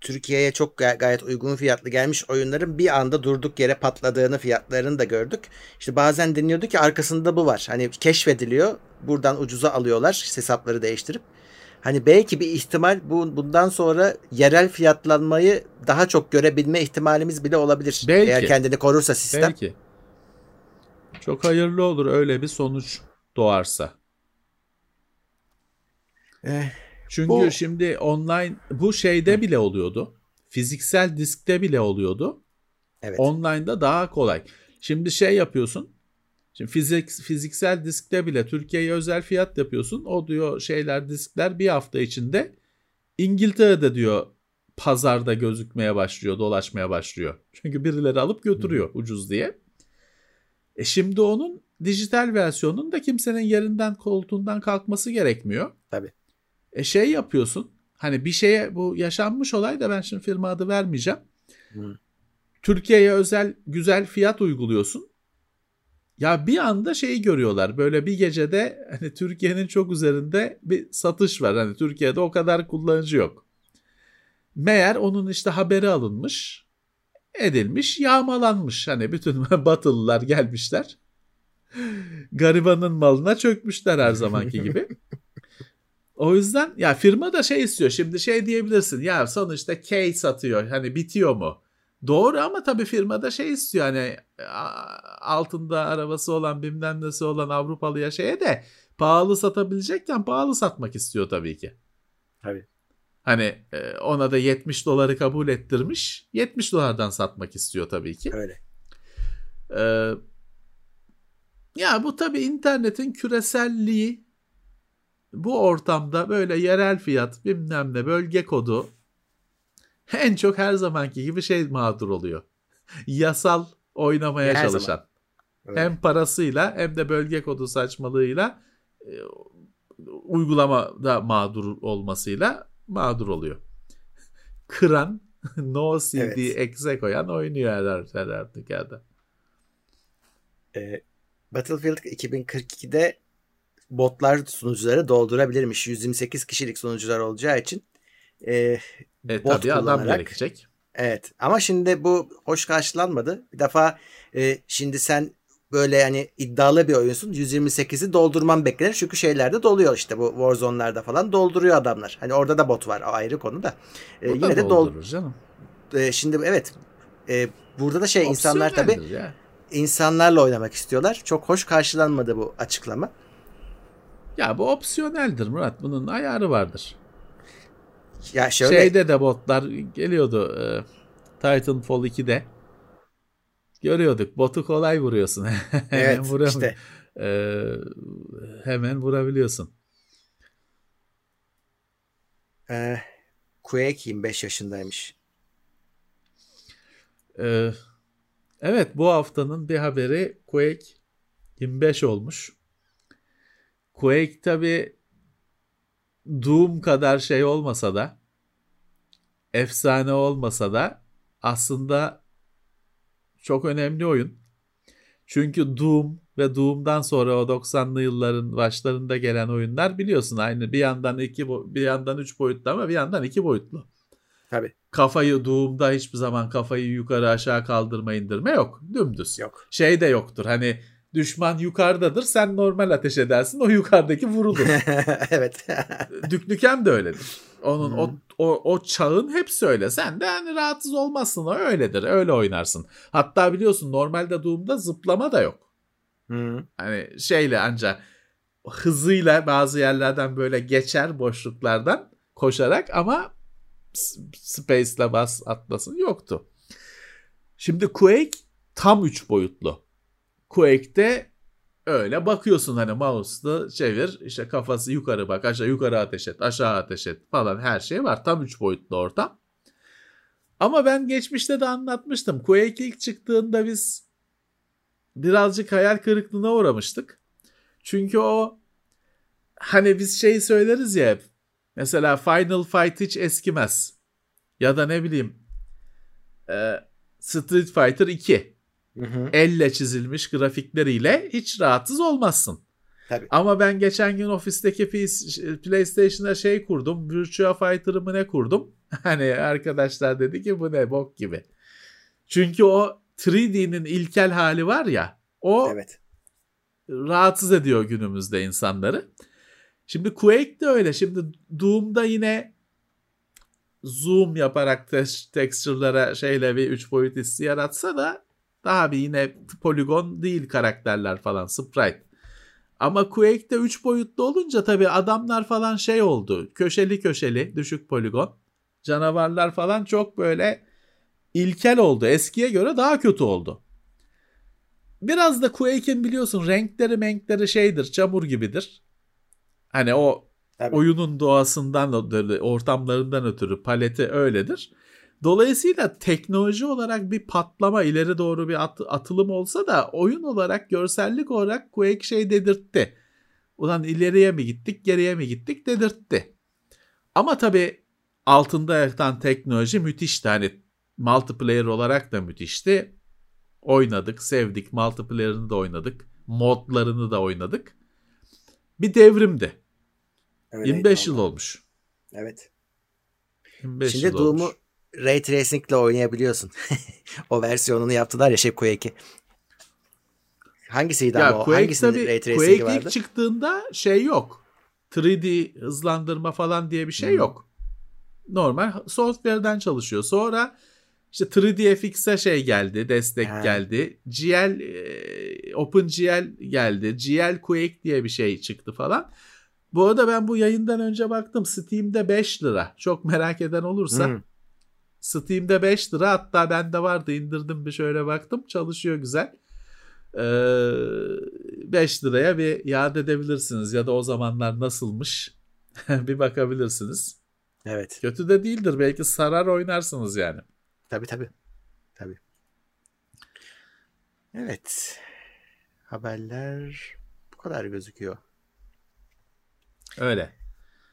Türkiye'ye çok gay- gayet uygun fiyatlı gelmiş oyunların bir anda durduk yere patladığını fiyatlarını da gördük. İşte bazen deniyordu ki arkasında bu var. Hani keşfediliyor. Buradan ucuza alıyorlar hesapları değiştirip. Hani belki bir ihtimal bu bundan sonra yerel fiyatlanmayı daha çok görebilme ihtimalimiz bile olabilir. Belki. Eğer kendini korursa sistem. Belki. Çok hayırlı olur öyle bir sonuç doğarsa. Eh, Çünkü bu... şimdi online bu şeyde bile oluyordu. Fiziksel diskte bile oluyordu. Evet. Online'da daha kolay. Şimdi şey yapıyorsun. Şimdi fizik, fiziksel diskte bile Türkiye'ye özel fiyat yapıyorsun. O diyor şeyler diskler bir hafta içinde İngiltere'de diyor pazarda gözükmeye başlıyor, dolaşmaya başlıyor. Çünkü birileri alıp götürüyor ucuz diye. E şimdi onun dijital versiyonun da kimsenin yerinden koltuğundan kalkması gerekmiyor. Tabii. E şey yapıyorsun. Hani bir şeye bu yaşanmış olay da ben şimdi firma adı vermeyeceğim. Hı. Türkiye'ye özel güzel fiyat uyguluyorsun. Ya bir anda şeyi görüyorlar. Böyle bir gecede hani Türkiye'nin çok üzerinde bir satış var. Hani Türkiye'de o kadar kullanıcı yok. Meğer onun işte haberi alınmış, edilmiş, yağmalanmış. Hani bütün Batılılar gelmişler. Garibanın malına çökmüşler her zamanki gibi. O yüzden ya firma da şey istiyor. Şimdi şey diyebilirsin. Ya sonuçta K satıyor. Hani bitiyor mu? Doğru ama tabii firma da şey istiyor. Hani altında arabası olan bilmem nesi olan Avrupalıya şeye de pahalı satabilecekken pahalı satmak istiyor tabii ki. Tabii. Hani ona da 70 doları kabul ettirmiş. 70 dolardan satmak istiyor tabii ki. Öyle. Ee, ya bu tabii internetin küreselliği bu ortamda böyle yerel fiyat bilmem ne bölge kodu en çok her zamanki gibi şey mağdur oluyor. Yasal oynamaya Her çalışan. zaman. Öyle. Hem parasıyla hem de bölge kodu saçmalığıyla e, uygulamada mağdur olmasıyla mağdur oluyor. Kıran no CD Evet. exe koyan oynuyor her, her artık yerde. Ee, Battlefield 2042'de botlar sunucuları doldurabilirmiş. 128 kişilik sunucular olacağı için. Ee, E Bot tabii adam kullanarak. gerekecek. evet ama şimdi bu hoş karşılanmadı. Bir defa e, şimdi sen böyle yani iddialı bir oyunsun. 128'i doldurman beklenir. Çünkü şeylerde doluyor işte bu Warzone'larda falan dolduruyor adamlar. Hani orada da bot var o ayrı konu da. Ee, O da yine de dol doldurur canım. e, şimdi evet e, burada da şey insanlar tabii ya. insanlarla oynamak istiyorlar. Çok hoş karşılanmadı bu açıklama. Ya bu opsiyoneldir Murat. Bunun ayarı vardır. Ya şöyle Şeyde de botlar geliyordu. E, Titanfall 2'de. Görüyorduk. Botu kolay vuruyorsun. hemen evet vuram- işte e, hemen vurabiliyorsun. e, Quake 25 yaşındaymış. E, evet bu haftanın bir haberi Quake 25 olmuş. Quake tabi Doom kadar şey olmasa da efsane olmasa da aslında çok önemli oyun. Çünkü Doom ve Doom'dan sonra o 90'lı yılların başlarında gelen oyunlar biliyorsun aynı bir yandan iki bir yandan üç boyutlu ama bir yandan iki boyutlu. Tabii Kafayı Doom'da hiçbir zaman kafayı yukarı aşağı kaldırma indirme yok. Dümdüz. yok. Şey de yoktur. Hani düşman yukarıdadır sen normal ateş edersin o yukarıdaki vurulur. evet. Düknükem de öyledir. Onun o, o, o çağın hepsi öyle. Sen de hani rahatsız olmazsın o öyledir. Öyle oynarsın. Hatta biliyorsun normalde Doom'da zıplama da yok. Hı. Hani şeyle ancak hızıyla bazı yerlerden böyle geçer boşluklardan koşarak ama Space'le bas atlasın yoktu. Şimdi Quake tam 3 boyutlu. Quake'de öyle bakıyorsun hani mouse'la çevir işte kafası yukarı bak aşağı yukarı ateş et aşağı ateş et falan her şey var. Tam 3 boyutlu ortam. Ama ben geçmişte de anlatmıştım. Quake ilk çıktığında biz birazcık hayal kırıklığına uğramıştık. Çünkü o hani biz şeyi söyleriz ya. Mesela Final Fight hiç eskimez. Ya da ne bileyim Street Fighter 2 Hı hı. elle çizilmiş grafikleriyle hiç rahatsız olmazsın. Tabii. Ama ben geçen gün ofisteki PlayStation'a şey kurdum. Virtua Fighter'ımı ne kurdum? Hani arkadaşlar dedi ki bu ne bok gibi. Çünkü o 3D'nin ilkel hali var ya o Evet. rahatsız ediyor günümüzde insanları. Şimdi Quake de öyle. Şimdi Doom'da yine zoom yaparak te- texture'lara şeyle bir 3 boyut hissi yaratsa da daha bir yine poligon değil karakterler falan sprite. Ama Quake'de 3 boyutlu olunca tabii adamlar falan şey oldu. Köşeli köşeli düşük poligon. Canavarlar falan çok böyle ilkel oldu. Eskiye göre daha kötü oldu. Biraz da Quake'in biliyorsun renkleri menkleri şeydir çamur gibidir. Hani o Tabii. Oyunun doğasından, ortamlarından ötürü paleti öyledir. Dolayısıyla teknoloji olarak bir patlama ileri doğru bir at- atılım olsa da oyun olarak görsellik olarak Quake şey dedirtti. Ulan ileriye mi gittik geriye mi gittik dedirtti. Ama tabii altında yatan teknoloji müthişti. Hani multiplayer olarak da müthişti. Oynadık, sevdik. Multiplayer'ını da oynadık. Modlarını da oynadık. Bir devrimdi. Öyleydi 25 yıl olmuş. Evet. 25 Şimdi yıl Doom'u olmuş. Ray Tracing ile oynayabiliyorsun. o versiyonunu yaptılar ya şey Quake'i. Hangisiydi Ya ama o? Quake Hangisinin tabii Ray Quake Tracing'i ilk vardı? çıktığında şey yok. 3D hızlandırma falan diye bir şey Hmm. yok. Normal software'den çalışıyor. Sonra işte 3DFX'e şey geldi, destek Ha. geldi. GL e, OpenGL geldi. GL Quake diye bir şey çıktı falan. Bu arada ben bu yayından önce baktım Steam'de 5 lira. Çok merak eden olursa Hmm. Steam'de 5 lira hatta bende vardı indirdim bir şöyle baktım çalışıyor güzel. Ee, 5 liraya bir yad edebilirsiniz ya da o zamanlar nasılmış bir bakabilirsiniz. Evet. Kötü de değildir belki sarar oynarsınız yani. Tabii tabii. Tabii. Evet. Haberler bu kadar gözüküyor. Öyle.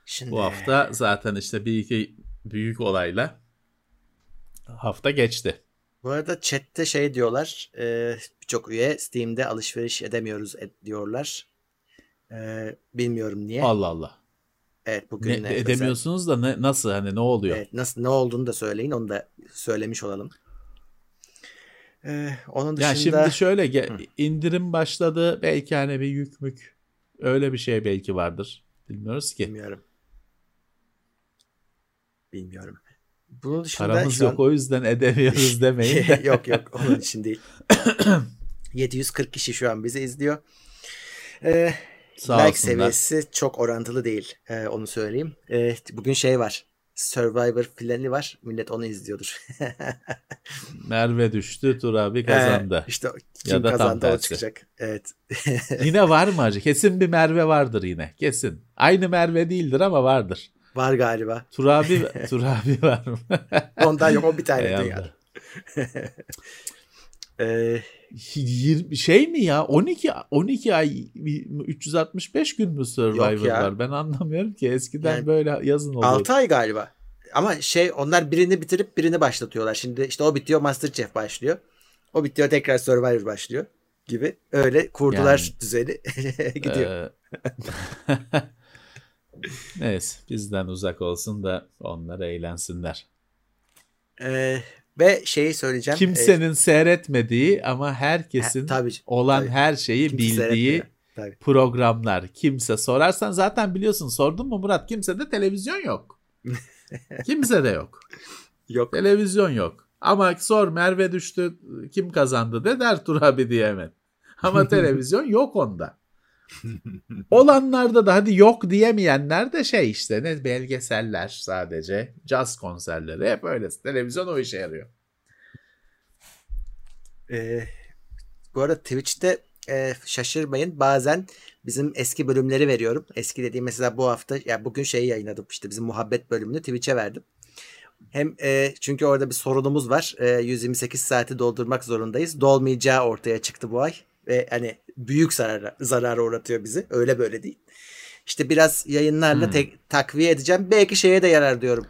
Şimdi Bu hafta zaten işte bir iki büyük olayla hafta geçti. Bu arada chatte şey diyorlar. E, Birçok üye Steam'de alışveriş edemiyoruz ed- diyorlar. E, bilmiyorum niye. Allah Allah. Evet Ne, bugün ne- mesela- edemiyorsunuz da ne, nasıl hani ne oluyor? Evet, nasıl ne olduğunu da söyleyin. Onu da söylemiş olalım. E, onun dışında Ya şimdi şöyle ge- indirim başladı belki hani bir yük mük öyle bir şey belki vardır. Bilmiyoruz ki. bilmiyorum. Bilmiyorum. Bunun dışında Paramız yok an- o yüzden edemiyoruz demeyin de. yok yok onun için değil. 740 kişi şu an bizi izliyor. Ee, Sağ like olsunlar. seviyesi çok orantılı değil. Ee, onu söyleyeyim. Ee, bugün şey var. Survivor finali var. Millet onu izliyordur. Merve düştü, Tur abi kazandı. Ee, işte kim Ya da tam kazandı o tersi. çıkacak. Evet. Yine var mı acı? Kesin bir Merve vardır yine. Kesin. Aynı Merve değildir ama vardır. Var galiba. Tur abi, Tur abi var mı? Ondan yok o bir tane dünya. Ee, 20 şey mi ya? 12 12 ay 365 gün mü Survivor var? Ben anlamıyorum ki. Eskiden Yani böyle yazın oluyordu. 6 ay galiba. Ama şey onlar birini bitirip birini başlatıyorlar. Şimdi işte o bitiyor Masterchef başlıyor. O bitiyor tekrar Survivor başlıyor gibi. Öyle kurdular Yani- düzeni. Gidiyor. Ee, Neyse bizden uzak olsun da onlar eğlensinler. Ee, ve şeyi söyleyeceğim. Kimsenin seyretmediği ama herkesin he- tabii, olan tabii. her şeyi Kimse bildiği. Tabii. programlar. Kimse sorarsan zaten biliyorsun sordun mu Murat? Kimse de televizyon yok. Kimse de yok. Yok. Televizyon yok. Ama sor Merve düştü kim kazandı de der Tur abi diye hemen. Ama televizyon yok onda. Olanlarda da hadi yok diyemeyenler de şey işte ne belgeseller sadece. Caz konserleri hep öyle. Televizyon o işe yarıyor. Ee, bu arada Twitch'te e, şaşırmayın bazen bizim eski bölümleri veriyorum. Eski dediğim mesela bu hafta ya bugün şeyi yayınladım işte bizim muhabbet bölümünü Twitch'e verdim. Hem e, çünkü orada bir sorunumuz var. E, 128 saati doldurmak zorundayız. Dolmayacağı ortaya çıktı bu ay. Ve hani büyük zarara, zarara uğratıyor bizi. Öyle böyle değil. İşte biraz yayınlarla Hmm. tek, takviye edeceğim. Belki şeye de yarar diyorum.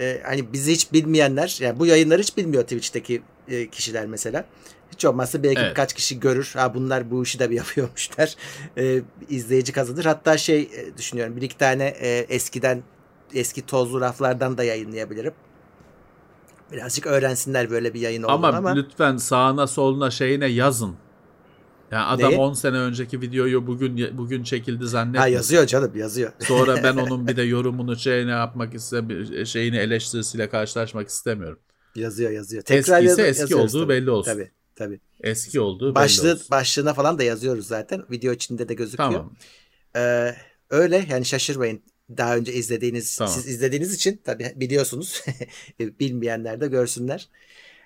E, hani bizi hiç bilmeyenler, yani bu yayınları hiç bilmiyor Twitch'teki e, kişiler mesela. Hiç olmazsa belki Evet. birkaç kişi görür. Ha bunlar bu işi de bir yapıyormuşlar. E, izleyici kazanır. Hatta şey e, düşünüyorum. Bir iki tane e, eskiden eski tozlu raflardan da yayınlayabilirim. Birazcık öğrensinler böyle bir yayın olduğunu Ama, ama, lütfen sağına soluna şeyine yazın. Yani adam Neyi? 10 sene önceki videoyu bugün bugün çekildi ha zannetmesin. yazıyor canım yazıyor. Sonra ben onun bir de yorumunu şeyine yapmak istemiyorum. Şeyini eleştirisiyle karşılaşmak istemiyorum. yazıyor yazıyor. Eski yaz- ise eski yazıyoruz olduğu tabii. belli olsun. Tabii tabii. Eski olduğu belli Başlığı, olsun. başlığına falan da yazıyoruz zaten. Video içinde de gözüküyor. Tamam. Ee, öyle yani şaşırmayın. Daha önce izlediğiniz, Tamam. siz izlediğiniz için tabii biliyorsunuz. Bilmeyenler de görsünler.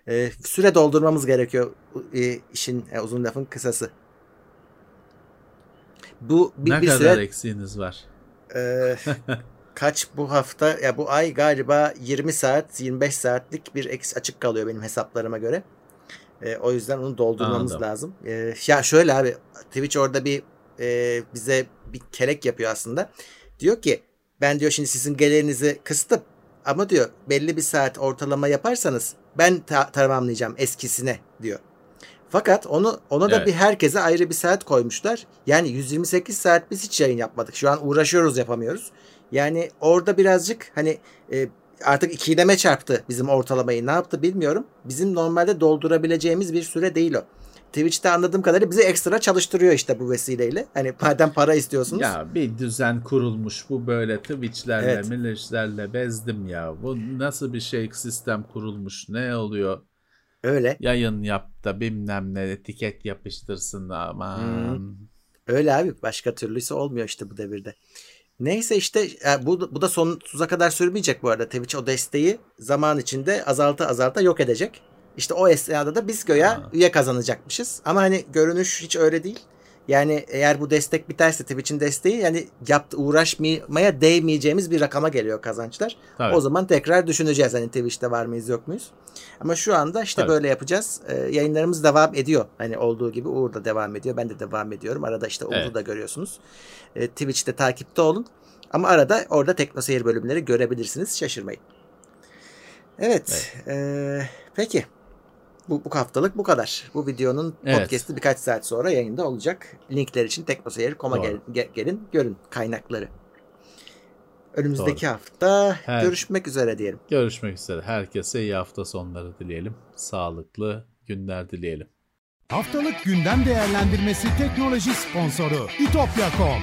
Ee, süre doldurmamız gerekiyor e, işin e, uzun lafın kısası. Bu bir, ne bir kadar süre eksiğiniz var? Ee, kaç bu hafta ya bu ay galiba 20 saat 25 saatlik bir eks açık kalıyor benim hesaplarıma göre. Ee, o yüzden onu doldurmamız Anladım. lazım. Ee, ya şöyle abi Twitch orada bir e, bize bir kelek yapıyor aslında. Diyor ki ben diyor şimdi sizin gelirinizi kıstım ama diyor belli bir saat ortalama yaparsanız ben ta- tamamlayacağım eskisine diyor. Fakat onu ona da Evet. bir herkese ayrı bir saat koymuşlar. Yani 128 saat biz hiç yayın yapmadık. Şu an uğraşıyoruz yapamıyoruz. Yani orada birazcık hani e, artık ikileme çarptı bizim ortalamayı. Ne yaptı bilmiyorum. Bizim normalde doldurabileceğimiz bir süre değil o. Twitch'te anladığım kadarıyla bizi ekstra çalıştırıyor işte bu vesileyle. Hani madem para istiyorsunuz. Ya bir düzen kurulmuş bu böyle Twitch'lerle, Evet. milletlerle bezdim ya. Bu nasıl bir şey sistem kurulmuş ne oluyor? Öyle. Yayın yap da bilmem ne etiket yapıştırsın da aman. Öyle abi. Başka türlüsü olmuyor işte bu devirde. Neyse işte e, bu, bu da sonsuza kadar sürmeyecek bu arada. Twitch o desteği zaman içinde azalta azalta yok edecek. İşte o esnada da biz göya Ha. üye kazanacakmışız. Ama hani görünüş hiç öyle değil. Yani eğer bu destek biterse Twitch'in desteği yani yaptı uğraşmaya değmeyeceğimiz bir rakama geliyor kazançlar. Tabii. O zaman tekrar düşüneceğiz hani Twitch'te var mıyız yok muyuz? Ama şu anda işte Tabii. böyle yapacağız. Ee, yayınlarımız devam ediyor. Hani olduğu gibi Uğur da devam ediyor. Ben de devam ediyorum. Arada işte Uğur'u Evet. da görüyorsunuz. Ee, Twitch'te takipte olun. Ama arada orada Teknoseyir bölümleri görebilirsiniz. Şaşırmayın. Evet. ee, peki. Bu, bu haftalık bu kadar. Bu videonun Evet. podcast'i birkaç saat sonra yayında olacak. Linkler için teknoseyir.com'a Doğru. gel, ge- gelin görün kaynakları. Önümüzdeki hafta Her- görüşmek üzere diyelim. Görüşmek üzere. Herkese iyi hafta sonları dileyelim. Sağlıklı günler dileyelim. Haftalık gündem değerlendirmesi teknoloji sponsoru itopya.com.